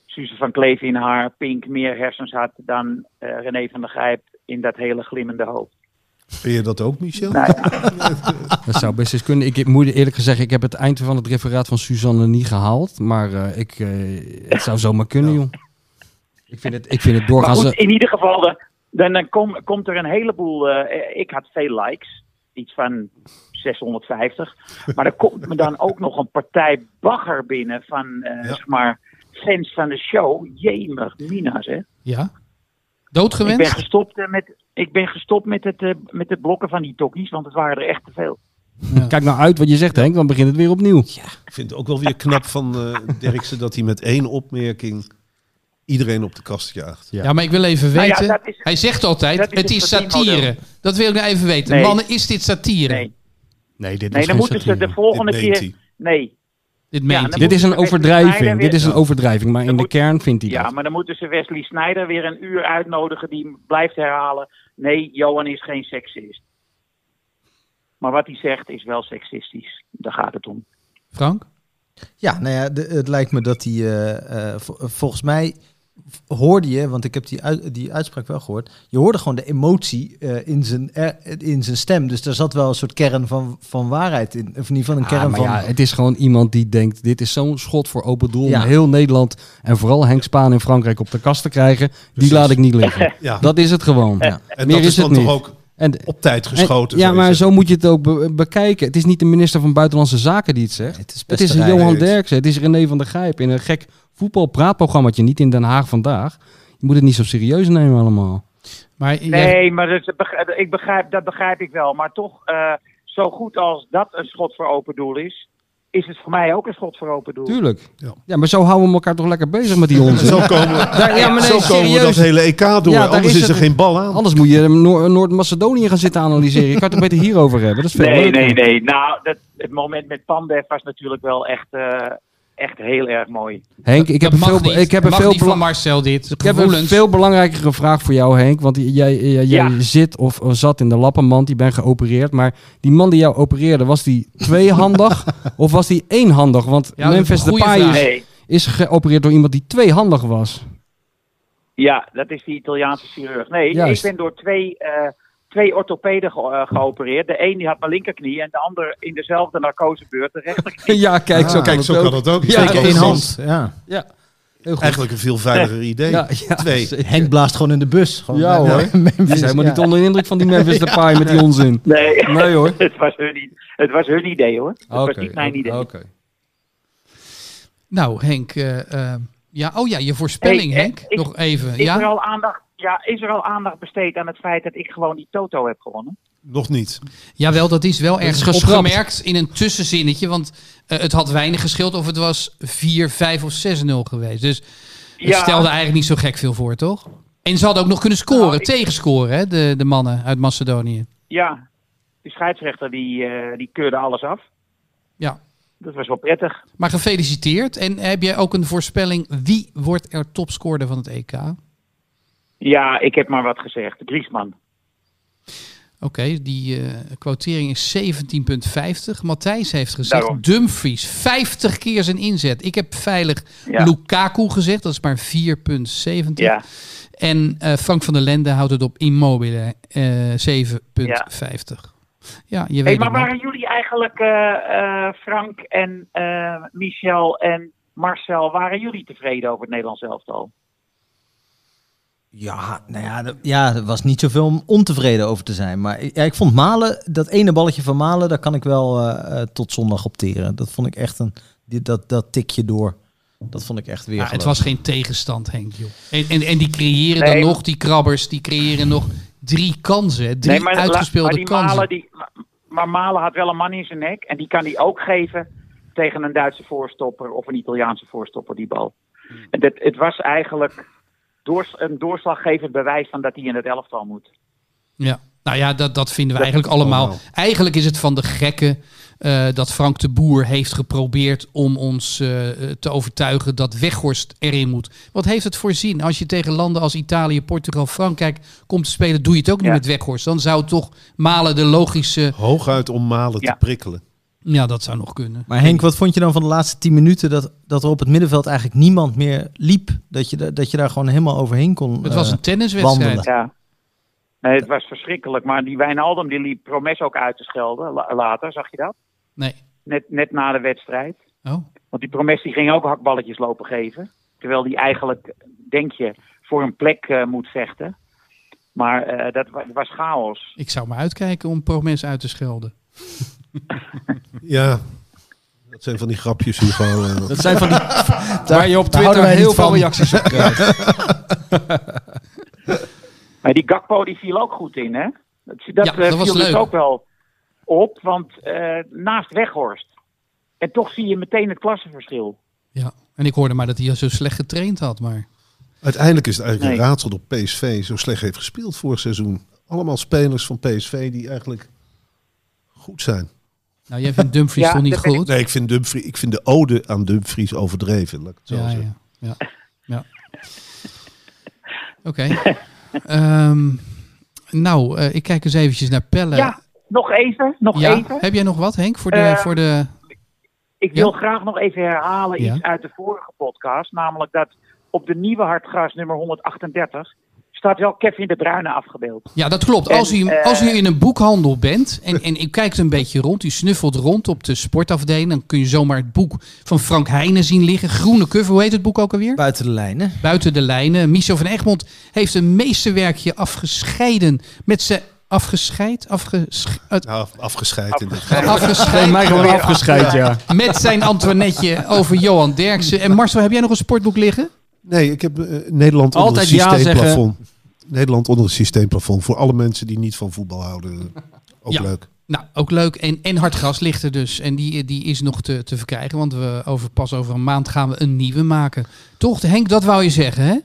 Speaker 8: Suze van Kleef in haar pink meer hersens had dan eh, René van der Gijp in dat hele glimmende hoofd.
Speaker 1: Vind je dat ook, Michel?
Speaker 8: Nou ja, <laughs>
Speaker 5: Dat zou best eens kunnen. Ik moet eerlijk gezegd, ik heb het eind van het referaat van Suzanne niet gehaald. Maar eh, ik, eh, het zou zomaar kunnen, joh. Ik vind het, ik vind het
Speaker 8: maar
Speaker 5: doorgaans...
Speaker 8: goed, in ieder geval, dan, dan kom- komt er een heleboel. eh, ik had veel likes, iets van 650. Maar er komt me dan ook nog een partij bagger binnen van eh,
Speaker 1: Ja.
Speaker 8: zeg maar fans van de show. Jemig, Mina's, hè.
Speaker 4: Ja?
Speaker 8: Ik ben
Speaker 4: Doodgewenst?
Speaker 8: gestopt, eh, met, ik ben gestopt met, het, eh, met het blokken van die tokkies, want het waren er echt te veel.
Speaker 5: Kijk nou uit wat je zegt, Henk, dan begint het weer opnieuw.
Speaker 1: Ik vind het ook wel weer knap van eh Derksen dat hij met één opmerking iedereen op de kast jaagt.
Speaker 4: Ja, maar ik wil even
Speaker 8: Nou ja,
Speaker 4: weten.
Speaker 8: is-
Speaker 4: Hij zegt altijd,
Speaker 8: is
Speaker 4: het
Speaker 8: het
Speaker 4: is satire. Dat wil ik nou even weten.
Speaker 8: Nee.
Speaker 4: Mannen, is dit satire?
Speaker 8: Nee,
Speaker 5: Nee, dit
Speaker 8: nee
Speaker 5: is
Speaker 8: dan
Speaker 5: geen
Speaker 8: moeten ze de volgende
Speaker 1: Dit
Speaker 8: keer.
Speaker 1: hij.
Speaker 8: Nee,
Speaker 4: Dit
Speaker 8: Ja,
Speaker 4: meent hij.
Speaker 5: Dit is een overdrijving. Dit is een overdrijving. Maar in de kern vindt hij
Speaker 8: Ja,
Speaker 5: dat.
Speaker 8: maar dan moeten ze Wesley Sneijder weer een uur uitnodigen die blijft herhalen. Nee, Johan is geen seksist. Maar wat hij zegt is wel seksistisch. Daar gaat het om.
Speaker 4: Frank?
Speaker 6: Ja, nou ja, de- het lijkt me dat die, eh, eh, vol- volgens mij hoorde je, want ik heb die, uit- die uitspraak wel gehoord, je hoorde gewoon de emotie eh, in, zijn, er- in zijn stem. Dus daar zat wel een soort kern van, van waarheid in. Of in ieder geval een
Speaker 5: Ah,
Speaker 6: kern
Speaker 5: maar
Speaker 6: van...
Speaker 5: ja, het is gewoon iemand die denkt, dit is zo'n schot voor open doel
Speaker 6: Ja.
Speaker 5: om heel Nederland en vooral Henk Spaan in Frankrijk op de kast te krijgen. Die laat ik niet liggen. <laughs>
Speaker 1: Ja.
Speaker 5: Dat is het gewoon.
Speaker 6: Ja.
Speaker 1: En
Speaker 5: Meer
Speaker 1: dat
Speaker 5: is
Speaker 1: is dan
Speaker 5: het
Speaker 1: toch
Speaker 5: niet.
Speaker 1: ook
Speaker 5: En,
Speaker 1: op tijd
Speaker 5: en-
Speaker 1: geschoten.
Speaker 5: ja, maar zo moet je het ook be- bekijken. Het is niet de minister van Buitenlandse Zaken die het zegt.
Speaker 6: het is,
Speaker 5: Het is. Johan Derksen, het is René van der Gijp in een gek voetbalpraatprogrammaatje, niet in Den Haag vandaag. Je moet het niet zo serieus nemen allemaal.
Speaker 4: Maar jij-
Speaker 8: Nee, maar dat, begrijp- ik begrijp, dat begrijp ik wel. Maar toch, eh, zo goed als dat een schot voor open doel is, is het voor mij ook een schot voor open doel.
Speaker 5: Tuurlijk.
Speaker 1: Ja.
Speaker 5: Ja, maar zo houden we elkaar toch lekker bezig met die <laughs> onzin.
Speaker 1: Zo komen,
Speaker 5: Daar- ja, maar nee,
Speaker 1: zo komen we
Speaker 5: serieus.
Speaker 1: dat hele EK door.
Speaker 5: Ja,
Speaker 1: Anders
Speaker 5: is
Speaker 1: is er
Speaker 5: het-
Speaker 1: geen bal aan.
Speaker 5: Anders moet je Noor- Noord-Macedonië gaan zitten analyseren. Je kan het er beter hierover hebben. Dat is veel
Speaker 8: Nee,
Speaker 5: leuker.
Speaker 8: nee, nee. Nou, dat, het moment met Pandev was natuurlijk wel echt, eh, echt heel erg mooi.
Speaker 5: Henk, ik heb, veel,
Speaker 4: niet.
Speaker 5: ik heb een veel,
Speaker 4: niet van Marcel dit.
Speaker 5: ik heb een veel belangrijkere vraag voor jou, Henk. Want jij, jij, jij
Speaker 8: Ja.
Speaker 5: zit of, zat in de lappenmand, die bent geopereerd. Maar die man die jou opereerde, was die tweehandig <laughs> of was die éénhandig? Want
Speaker 4: Ja,
Speaker 5: Memphis Depay is,
Speaker 8: Nee,
Speaker 5: is geopereerd door iemand die tweehandig was.
Speaker 8: ja, dat is die Italiaanse chirurg. Nee,
Speaker 5: Juist.
Speaker 8: ik ben door twee, eh, twee orthopeden ge- eh, geopereerd. De een die had mijn linkerknie en de ander in dezelfde narcosebeurt de rechterknie. <laughs>
Speaker 5: ja, kijk, zo
Speaker 1: Ah,
Speaker 5: kan
Speaker 1: kijk, zo
Speaker 5: ook.
Speaker 1: kan het ook.
Speaker 5: Ja,
Speaker 1: dat
Speaker 6: één
Speaker 1: is
Speaker 6: hand. Ja.
Speaker 5: Ja, heel goed.
Speaker 1: Eigenlijk een veel veiliger idee.
Speaker 5: Ja, ja,
Speaker 1: Twee.
Speaker 5: zeker.
Speaker 6: Henk blaast gewoon in de bus. Gewoon
Speaker 5: Ja, hoor.
Speaker 6: Memphis,
Speaker 5: Die helemaal
Speaker 6: ja.
Speaker 5: niet onder de indruk van die Memphis <laughs> Depay met die onzin.
Speaker 8: Nee,
Speaker 5: Nee hoor. <laughs>
Speaker 8: het, was hun, het was hun idee hoor. Het was
Speaker 5: Oké,
Speaker 8: niet mijn idee.
Speaker 5: oké.
Speaker 4: Nou, Henk. eh, eh, ja, oh ja, je voorspelling,
Speaker 8: Hey,
Speaker 4: Henk.
Speaker 8: is-
Speaker 4: Nog even.
Speaker 8: Is, er
Speaker 4: Ja?
Speaker 8: al aandacht, ja, is er al aandacht besteed aan het feit dat ik gewoon die Toto heb gewonnen?
Speaker 1: Nog niet.
Speaker 4: Jawel, dat is wel ergens opgemerkt in een tussenzinnetje. Want eh, het had weinig gescheeld of het was 4, 5 of 6-0 geweest. Dus het
Speaker 8: Ja.
Speaker 4: stelde eigenlijk niet zo gek veel voor, toch? En ze hadden ook nog kunnen scoren,
Speaker 8: Nou, ik-
Speaker 4: tegenscoren, hè, de, de mannen uit Macedonië.
Speaker 8: Ja, de scheidsrechter die, eh, die keurde alles af.
Speaker 4: Ja.
Speaker 8: Dat was wel prettig.
Speaker 4: Maar gefeliciteerd. En heb jij ook een voorspelling? Wie wordt er topscorer van het EK? Oké,
Speaker 8: Ja, ik heb maar wat gezegd. Griezmann.
Speaker 4: die eh quotering is 17,50. Matthijs heeft gezegd
Speaker 8: Daarom.
Speaker 4: Dumfries, 50 keer zijn inzet. Ik heb veilig
Speaker 8: Ja.
Speaker 4: Lukaku gezegd, dat is maar 4,70.
Speaker 8: Ja.
Speaker 4: En eh, Frank van der Lende houdt het op Immobile, eh 7,50. Ja. je weet
Speaker 8: Hey, maar waren jullie eigenlijk, eh, Frank en Michel en Marcel, waren jullie tevreden over het Nederlands elftal?
Speaker 6: Ja, nou ja, er- ja, er was niet zoveel om ontevreden over te zijn. Maar ik- ja, ik vond Malen, dat ene balletje van Malen, daar kan ik wel eh, eh, tot zondag opteren. Dat vond ik echt een, dat, dat tikje door. Dat vond ik echt weer.
Speaker 4: Ja, het was geen tegenstand, Henk. Joh. En, en, en die creëren
Speaker 8: Nee.
Speaker 4: dan nog, die krabbers, die creëren nog drie kansen. Drie uitgespeelde
Speaker 8: maar die
Speaker 4: kansen.
Speaker 8: Malen, die, maar Malen had wel een man in zijn nek en die kan hij ook geven tegen een Duitse voorstopper of een Italiaanse voorstopper die bal. En dat, het was eigenlijk doors, een doorslaggevend bewijs van dat hij in het elftal moet.
Speaker 4: Ja, nou ja, dat, dat vinden we eigenlijk allemaal.
Speaker 1: allemaal.
Speaker 4: Eigenlijk is het van de gekken eh, dat Frank de Boer heeft geprobeerd om ons eh, te overtuigen dat Weghorst erin moet. Wat heeft het voor zin? Als je tegen landen als Italië, Portugal, Frankrijk komt te spelen, doe je het ook niet
Speaker 8: Ja.
Speaker 4: met Weghorst. Dan zou toch Malen de logische...
Speaker 1: Hooguit om Malen
Speaker 8: Ja.
Speaker 1: te prikkelen.
Speaker 4: Ja, dat zou nog kunnen.
Speaker 6: Maar Henk, wat vond je dan van de laatste tien minuten dat, dat er op het middenveld eigenlijk niemand meer liep? Dat je, da- dat je daar gewoon helemaal overheen kon
Speaker 4: Het was
Speaker 6: eh,
Speaker 4: een tenniswedstrijd.
Speaker 6: wandelen.
Speaker 8: Ja. Nee, het was verschrikkelijk. Maar die Wijnaldum die liep Promes ook uit te schelden la- later, zag je dat?
Speaker 4: Nee.
Speaker 8: Net, net na de wedstrijd.
Speaker 4: Oh.
Speaker 8: Want die Promes die ging ook hakballetjes lopen geven. Terwijl die eigenlijk, denk je, voor een plek eh, moet vechten. Maar eh, dat wa- was chaos.
Speaker 4: Ik zou maar uitkijken om Promes uit te schelden. <laughs>
Speaker 1: Ja, dat zijn van die grapjes, Hugo. <laughs> eh.
Speaker 5: Dat zijn van die... waar je op Twitter heel veel
Speaker 6: van.
Speaker 5: reacties op krijgt. <laughs>
Speaker 8: Maar die Gakpo die viel ook goed in, hè? Dat, dat,
Speaker 4: Ja,
Speaker 8: eh,
Speaker 4: dat
Speaker 8: viel dus ook wel op, want eh, naast Weghorst. En toch zie je meteen het klassenverschil.
Speaker 4: Ja. En ik hoorde maar dat hij zo slecht getraind had, maar...
Speaker 1: Uiteindelijk is het eigenlijk
Speaker 8: Nee.
Speaker 1: een raadsel dat PSV zo slecht heeft gespeeld vorig seizoen. Allemaal spelers van PSV die eigenlijk goed zijn.
Speaker 4: Nou, jij vindt Dumfries
Speaker 8: Ja,
Speaker 4: toch niet
Speaker 8: ik-
Speaker 4: goed?
Speaker 1: Nee, ik vind, Dumfries, ik vind de ode aan Dumfries overdreven. Laat ik het zo
Speaker 4: Ja,
Speaker 1: zeggen.
Speaker 4: ja, ja. ja. <laughs> Oké. Ehm, nou, eh, ik kijk eens eventjes naar Pelle.
Speaker 8: Ja, nog even, nog
Speaker 4: Ja,
Speaker 8: even.
Speaker 4: Heb jij nog wat, Henk, voor de...
Speaker 8: Eh,
Speaker 4: voor de...
Speaker 8: Ik wil graag nog even herhalen
Speaker 4: Ja.
Speaker 8: iets uit de vorige podcast. Namelijk dat op de nieuwe hartgras nummer 138 staat wel Kevin de Bruyne afgebeeld.
Speaker 4: Ja, dat klopt.
Speaker 8: En,
Speaker 4: Als u,
Speaker 8: eh,
Speaker 4: als u in een boekhandel bent en, en u kijkt een beetje rond, u snuffelt rond op de sportafdeling, dan kun je zomaar het boek van Frank Heijnen zien liggen. Groene cover, hoe heet het boek ook alweer?
Speaker 6: Buiten de lijnen.
Speaker 4: Buiten de lijnen. Michel van Egmond heeft een meesterwerkje afgescheiden met zijn... Afgescheid? Afgesch... het-
Speaker 1: Nou, afgescheid in dit geval.
Speaker 5: Nee,
Speaker 4: Afgescheid
Speaker 5: mij gewoon afgescheid, ja.
Speaker 4: met zijn Antoinetje over Johan Derksen. En Marcel, heb jij nog een sportboek liggen?
Speaker 1: Nee, ik heb eh, Nederland onder het
Speaker 5: ja
Speaker 1: systeemplafond. Nederland onder het systeemplafond. Voor alle mensen die niet van voetbal houden. <laughs> Ook
Speaker 4: Ja.
Speaker 1: leuk.
Speaker 4: Nou, ook leuk. En, en Hartgras ligt er dus. En die, die is nog te, te verkrijgen. Want we over, pas over een maand gaan we een nieuwe maken. Toch, Henk, dat wou je zeggen, hè?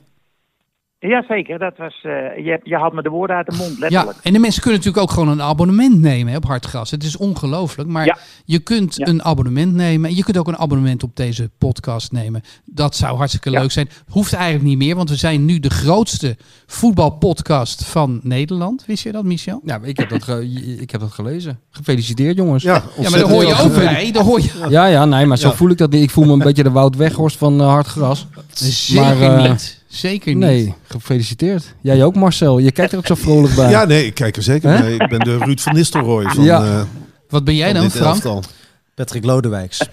Speaker 8: Jazeker, dat was, eh, je, je had me de woorden uit de mond, letterlijk.
Speaker 4: Ja, en de mensen kunnen natuurlijk ook gewoon een abonnement nemen hè, op Hartgras. Het is ongelooflijk, maar
Speaker 8: Ja.
Speaker 4: je kunt
Speaker 8: Ja.
Speaker 4: een abonnement nemen. En je kunt ook een abonnement op deze podcast nemen. Dat zou hartstikke
Speaker 8: Ja.
Speaker 4: leuk zijn. Hoeft eigenlijk niet meer, want we zijn nu de grootste voetbalpodcast van Nederland. Wist je dat, Michel?
Speaker 5: Ja, ik heb, dat ge- <laughs> ik heb dat gelezen. Gefeliciteerd, jongens.
Speaker 1: Ja,
Speaker 4: Ja, maar daar hoor je ook bij. Daar hoor je
Speaker 5: Ja, ja, nee, maar zo
Speaker 1: Ja.
Speaker 5: voel ik dat niet. Ik voel me een <laughs> beetje de Wout Weghorst van eh, hard gras.
Speaker 4: Zeker
Speaker 5: Maar, eh,
Speaker 4: niet. Zeker niet.
Speaker 5: Nee, gefeliciteerd. Jij ook, Marcel. Je kijkt er ook zo vrolijk bij. <laughs>
Speaker 1: Ja, nee, ik kijk er zeker bij. Ik ben de Ruud van Nistelrooy van,
Speaker 5: Ja.
Speaker 1: eh,
Speaker 4: Wat ben jij dan, Frank?
Speaker 1: elftal.
Speaker 6: Patrick Lodewijks.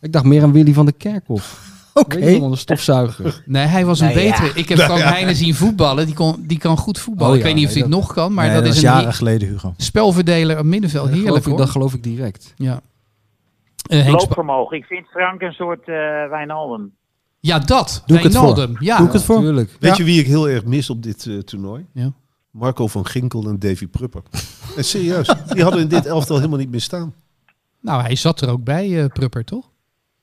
Speaker 5: Ik dacht meer aan Willy van der Kerkhof. <laughs>
Speaker 6: Oké.
Speaker 5: Wel, een stofzuiger.
Speaker 4: Nee, hij was een
Speaker 6: Nou ja.
Speaker 4: betere. Ik heb <laughs> Frank Heijnen zien voetballen. Die, kon, die kan goed voetballen.
Speaker 5: Oh
Speaker 4: ik weet niet of
Speaker 5: nee,
Speaker 4: hij het nog kan, maar
Speaker 6: Nee,
Speaker 4: dat, is een
Speaker 6: jaren geleden, Hugo.
Speaker 4: spelverdeler op middenveld.
Speaker 5: Dat
Speaker 4: Heerlijk
Speaker 5: geloof, ik,
Speaker 4: hoor.
Speaker 5: dat geloof ik direct.
Speaker 4: Ja. Eh,
Speaker 8: Loopvermogen. Ik vind Frank een soort eh Wijnaldum.
Speaker 4: Ja, dat.
Speaker 6: Doe ik het voor?
Speaker 4: Ja.
Speaker 6: Doe ik het voor?
Speaker 5: Tuurlijk.
Speaker 1: Weet
Speaker 4: Ja.
Speaker 1: je wie ik heel erg mis op dit eh, toernooi?
Speaker 4: Ja.
Speaker 1: Marco van Ginkel en Davy Prupper. <laughs> En serieus, die hadden in dit elftal helemaal niet meer staan.
Speaker 4: Nou, hij zat er ook bij, eh, Prupper, toch?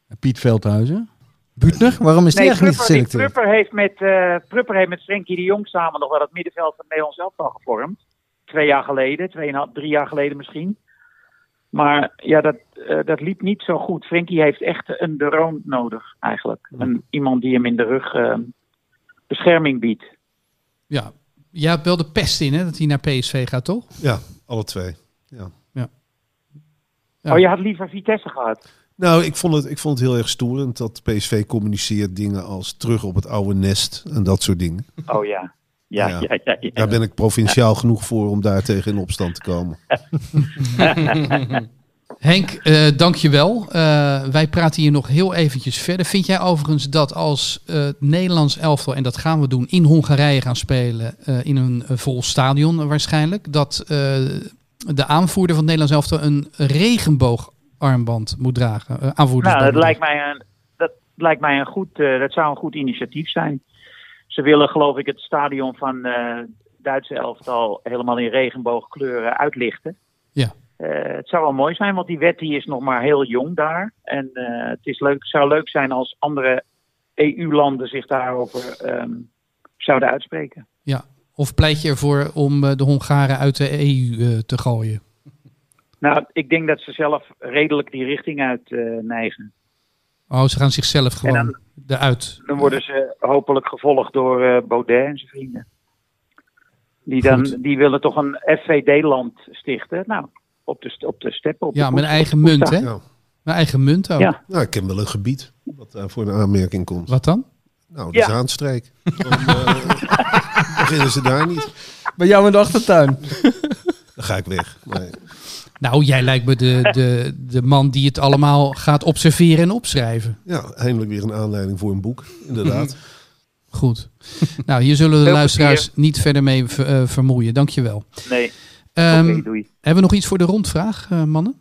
Speaker 5: En Piet Veldhuizen.
Speaker 6: Buutner? Waarom is die
Speaker 8: Nee,
Speaker 6: eigenlijk niet
Speaker 8: Prupper, die
Speaker 6: geselecteerd?
Speaker 8: Prupper, heeft met, eh Prupper heeft met Frenkie de Jong samen nog wel het middenveld van Nederland zelf al gevormd. Twee jaar geleden, tweeënhalf, drie jaar geleden misschien. Maar ja, dat, eh, dat liep niet zo goed. Frenkie heeft echt een de Roon nodig eigenlijk. Een, iemand die hem in de rug eh, bescherming biedt.
Speaker 4: Ja. Jij hebt wel de pest in, hè? Dat hij naar PSV gaat, toch?
Speaker 1: Ja, alle twee. Ja.
Speaker 4: Ja.
Speaker 8: Oh, je had liever Vitesse gehad.
Speaker 1: Nou, ik vond, het, ik vond het heel erg stoerend dat PSV communiceert dingen als terug op het oude nest en dat soort dingen.
Speaker 8: Oh ja. Ja,
Speaker 1: Ja.
Speaker 8: ja, ja. ja,
Speaker 1: Daar ben ik provinciaal genoeg voor om daar tegen in opstand te komen. <laughs>
Speaker 4: Henk, eh dank je wel. Eh, wij praten hier nog heel eventjes verder. Vind jij overigens dat als het Nederlands elftal, en dat gaan we doen, in Hongarije gaan spelen, in een vol stadion waarschijnlijk, dat de aanvoerder van het Nederlands elftal een regenboogarmband moet dragen? Uh, aanvoerder
Speaker 8: Nou, dat lijkt mij een, dat lijkt mij een goed, dat zou een goed initiatief zijn. Ze willen geloof ik het stadion van Duitse elftal helemaal in regenboogkleuren uitlichten. Eh, het zou wel mooi zijn, want die wet die is nog maar heel jong daar. En eh, het is leuk, zou leuk zijn als andere EU-landen zich daarover ehm, zouden uitspreken.
Speaker 4: Ja. Of pleit je ervoor om eh, de Hongaren uit de EU te gooien?
Speaker 8: Nou, ik denk dat ze zelf redelijk die richting uit neigen.
Speaker 4: Oh, ze gaan zichzelf gewoon eruit.
Speaker 8: Dan worden ze hopelijk gevolgd door Baudet en zijn vrienden. Die, dan,
Speaker 4: Goed.
Speaker 8: die willen toch een FVD-land stichten. Nou, op de, op de steppen. Op
Speaker 4: Ja,
Speaker 8: de koest-
Speaker 4: eigen munt, hè?
Speaker 1: Ja.
Speaker 4: Mijn eigen munt ook.
Speaker 8: Ja.
Speaker 1: Nou, ik ken wel een gebied wat daar voor een aanmerking komt.
Speaker 4: Wat dan?
Speaker 1: Nou, de
Speaker 8: Ja.
Speaker 1: Zaanstreek. Dan eh, <laughs> beginnen ze daar niet.
Speaker 5: Bij jou in de achtertuin. <laughs>
Speaker 1: Dan ga ik weg. Maar,
Speaker 4: Nou, jij lijkt me de, de, de man die het allemaal gaat observeren en opschrijven.
Speaker 1: ja, eindelijk weer een aanleiding voor een boek, inderdaad. <laughs>
Speaker 4: Goed. Nou, hier zullen de luisteraars
Speaker 8: plezier.
Speaker 4: niet verder mee ver- eh, vermoeien. Dankjewel.
Speaker 8: Nee,
Speaker 4: Ehm
Speaker 8: doei.
Speaker 4: hebben we nog iets voor de rondvraag, eh, mannen?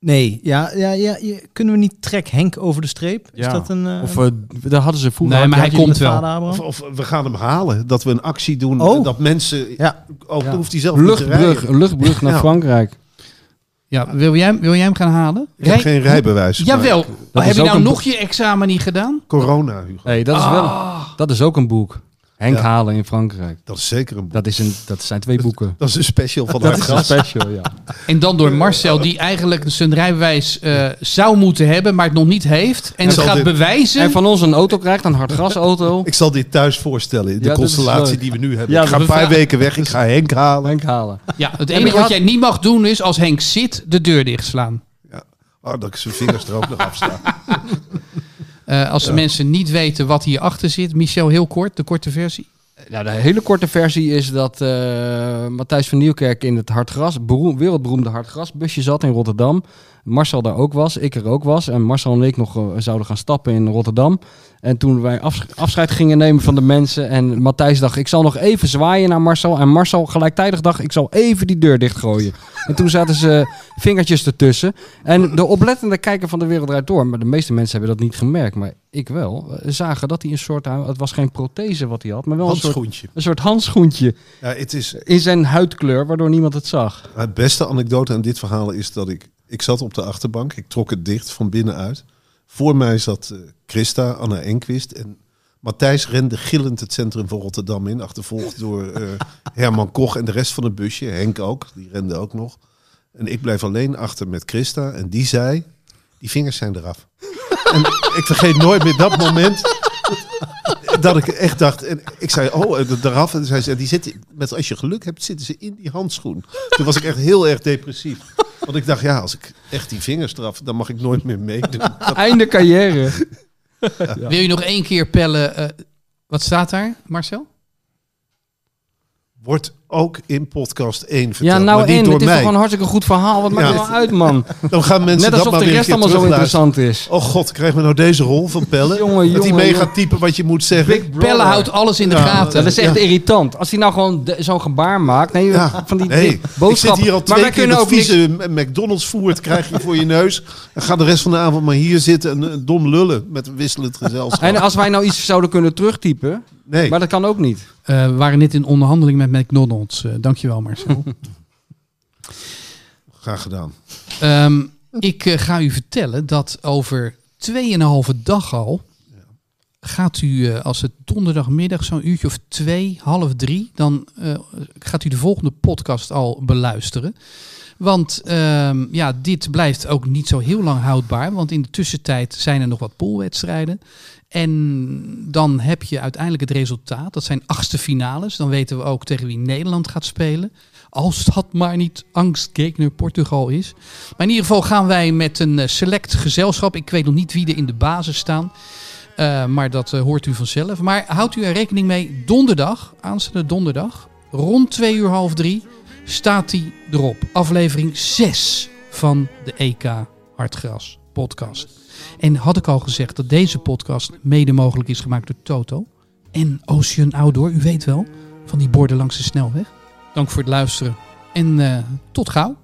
Speaker 6: Nee, ja, ja, ja, je- kunnen we niet trek Henk over de streep? Is dat een... eh,
Speaker 5: Of eh, daar hadden ze vroeger...
Speaker 4: Nee, maar hij komt wel.
Speaker 1: Of, of we gaan hem halen. Dat we een actie doen.
Speaker 6: Oh.
Speaker 1: Dat mensen...
Speaker 6: Ja.
Speaker 1: Ook
Speaker 5: Ja.
Speaker 1: hoeft hij zelf niet te
Speaker 5: luchtbrug, luchtbrug naar
Speaker 1: Ja.
Speaker 5: Frankrijk.
Speaker 4: Ja, wil jij, wil jij hem gaan halen?
Speaker 1: Ik heb
Speaker 4: Rij-
Speaker 1: geen rijbewijs.
Speaker 4: Jawel. heb je nou
Speaker 5: een
Speaker 4: nog je examen niet gedaan?
Speaker 1: Corona, Hugo.
Speaker 5: Nee, dat is, wel, dat is ook een boek. Henk
Speaker 1: Ja.
Speaker 5: Halen in Frankrijk.
Speaker 1: Dat is zeker een boek.
Speaker 5: Dat, is een, dat zijn twee boeken.
Speaker 1: Dat is een special van
Speaker 5: Dat is een
Speaker 1: Gras.
Speaker 5: special, ja. <laughs>
Speaker 4: En dan door Marcel, die eigenlijk zijn rijbewijs eh, zou moeten hebben, maar het nog niet heeft. En het gaat
Speaker 1: dit-
Speaker 4: bewijzen.
Speaker 5: En van ons een auto krijgt, een hardgasauto. <laughs>
Speaker 1: Ik zal dit thuis voorstellen in de
Speaker 5: Ja,
Speaker 1: constellatie die we nu hebben.
Speaker 5: Ja,
Speaker 1: ik ga een paar weken weg. Ik ga Henk halen.
Speaker 5: Henk Halen.
Speaker 4: ja, het enige wat
Speaker 5: had-
Speaker 4: jij niet mag doen is, als Henk zit, de deur dichtslaan.
Speaker 1: Ja. Oh, dat ik zijn vingers er ook nog afsla. <laughs>
Speaker 4: Eh, als de mensen niet weten wat hierachter zit. Michel, heel kort, de korte versie.
Speaker 5: Ja, de hele korte versie is dat eh, Matthijs van Nieuwkerk in het Hartgras, beroem, wereldberoemde Hartgrasbusje zat in Rotterdam. Marcel daar ook was, ik er ook was. En Marcel en ik nog eh, zouden gaan stappen in Rotterdam. En toen wij afsch- afscheid gingen nemen van de mensen. En Matthijs dacht, ik zal nog even zwaaien naar Marcel. En Marcel gelijktijdig dacht, ik zal even die deur dichtgooien. en toen zaten ze vingertjes ertussen. En de oplettende kijker van de wereld draait door. Maar de meeste mensen hebben dat niet gemerkt. Maar ik wel. Zagen dat hij een soort, het was geen prothese wat hij had. Maar wel een soort een soort handschoentje
Speaker 1: Ja, het is
Speaker 5: in zijn huidkleur, waardoor niemand het zag.
Speaker 1: Het beste anekdote aan dit verhaal is dat ik... Ik zat op de achterbank, ik trok het dicht van binnenuit. Voor mij zat eh, Christa, Anna Enquist en Matthijs rende gillend het centrum van Rotterdam in. Achtervolgd door eh, <laughs> Herman Koch en de rest van het busje. Henk ook, die rende ook nog. En ik bleef alleen achter met Christa en die zei... Die vingers zijn eraf. <laughs> en ik vergeet nooit meer dat moment dat ik echt dacht, en ik zei, oh, eraf. En zij zei, die zitten, met, als je geluk hebt, zitten ze in die handschoen. Toen was ik echt heel erg depressief. Want ik dacht, ja, als ik echt die vingers eraf, dan mag ik nooit meer meedoen. Dat- <laughs>
Speaker 5: Einde carrière.
Speaker 4: Wil je nog één keer pellen? eh, wat staat daar, Marcel?
Speaker 1: Wordt ook in podcast 1
Speaker 5: Ja,
Speaker 1: verteld,
Speaker 5: nou
Speaker 1: maar niet
Speaker 5: en,
Speaker 1: door
Speaker 5: het is toch
Speaker 1: mij.
Speaker 5: gewoon een hartstikke goed verhaal. Wat maakt
Speaker 1: Ja.
Speaker 5: er nou uit, man? <laughs>
Speaker 1: Dan gaan mensen
Speaker 5: Net
Speaker 1: dat
Speaker 5: alsof
Speaker 1: maar
Speaker 5: de rest allemaal zo interessant is.
Speaker 1: Oh god, krijg me nou deze rol van Pelle?
Speaker 5: Jongen,
Speaker 1: dat hij
Speaker 5: jongen,
Speaker 1: mee gaat typen wat je moet zeggen.
Speaker 4: Pellen houdt alles in de
Speaker 1: Ja,
Speaker 4: gaten.
Speaker 5: Dat is echt
Speaker 1: Ja.
Speaker 5: irritant. Als hij nou gewoon de- zo'n gebaar maakt. Nee,
Speaker 1: Ja.
Speaker 5: van die die
Speaker 1: ik zit hier al
Speaker 5: maar
Speaker 1: twee
Speaker 5: wij
Speaker 1: keer dat
Speaker 5: niks...
Speaker 1: vieze McDonald's voert krijg je voor je neus. En ga de rest van de avond maar hier zitten en eh, dom lullen met een wisselend gezelschap.
Speaker 5: En als wij nou iets zouden kunnen terugtypen.
Speaker 1: Nee,
Speaker 5: Maar dat kan ook niet.
Speaker 4: Eh, we waren net in onderhandeling met McDonald's. Eh, dankjewel, Marcel. <laughs>
Speaker 1: graag gedaan.
Speaker 4: Ehm, ik eh, ga u vertellen dat over 2,5 dag al gaat u, eh, als het donderdagmiddag zo'n uurtje of twee, half drie, dan eh, gaat u de volgende podcast al beluisteren. Want ehm, ja, dit blijft ook niet zo heel lang houdbaar, want in de tussentijd zijn er nog wat poolwedstrijden. En dan heb je uiteindelijk het resultaat. Dat zijn achtste finales. Dan weten we ook tegen wie Nederland gaat spelen. Als dat maar niet angstgegner Portugal is. Maar in ieder geval gaan wij met een eh, select gezelschap. Ik weet nog niet wie er in de basis staan. Eh, maar dat eh, hoort u vanzelf. Maar houdt u er rekening mee. Donderdag, aanstaande donderdag, rond twee uur half drie, staat hij erop. Aflevering 6 van de EK Hartgras podcast. En had ik al gezegd dat deze podcast mede mogelijk is gemaakt door Toto. En Ocean Outdoor, u weet wel, van die borden langs de snelweg. Dank voor het luisteren en eh, tot gauw.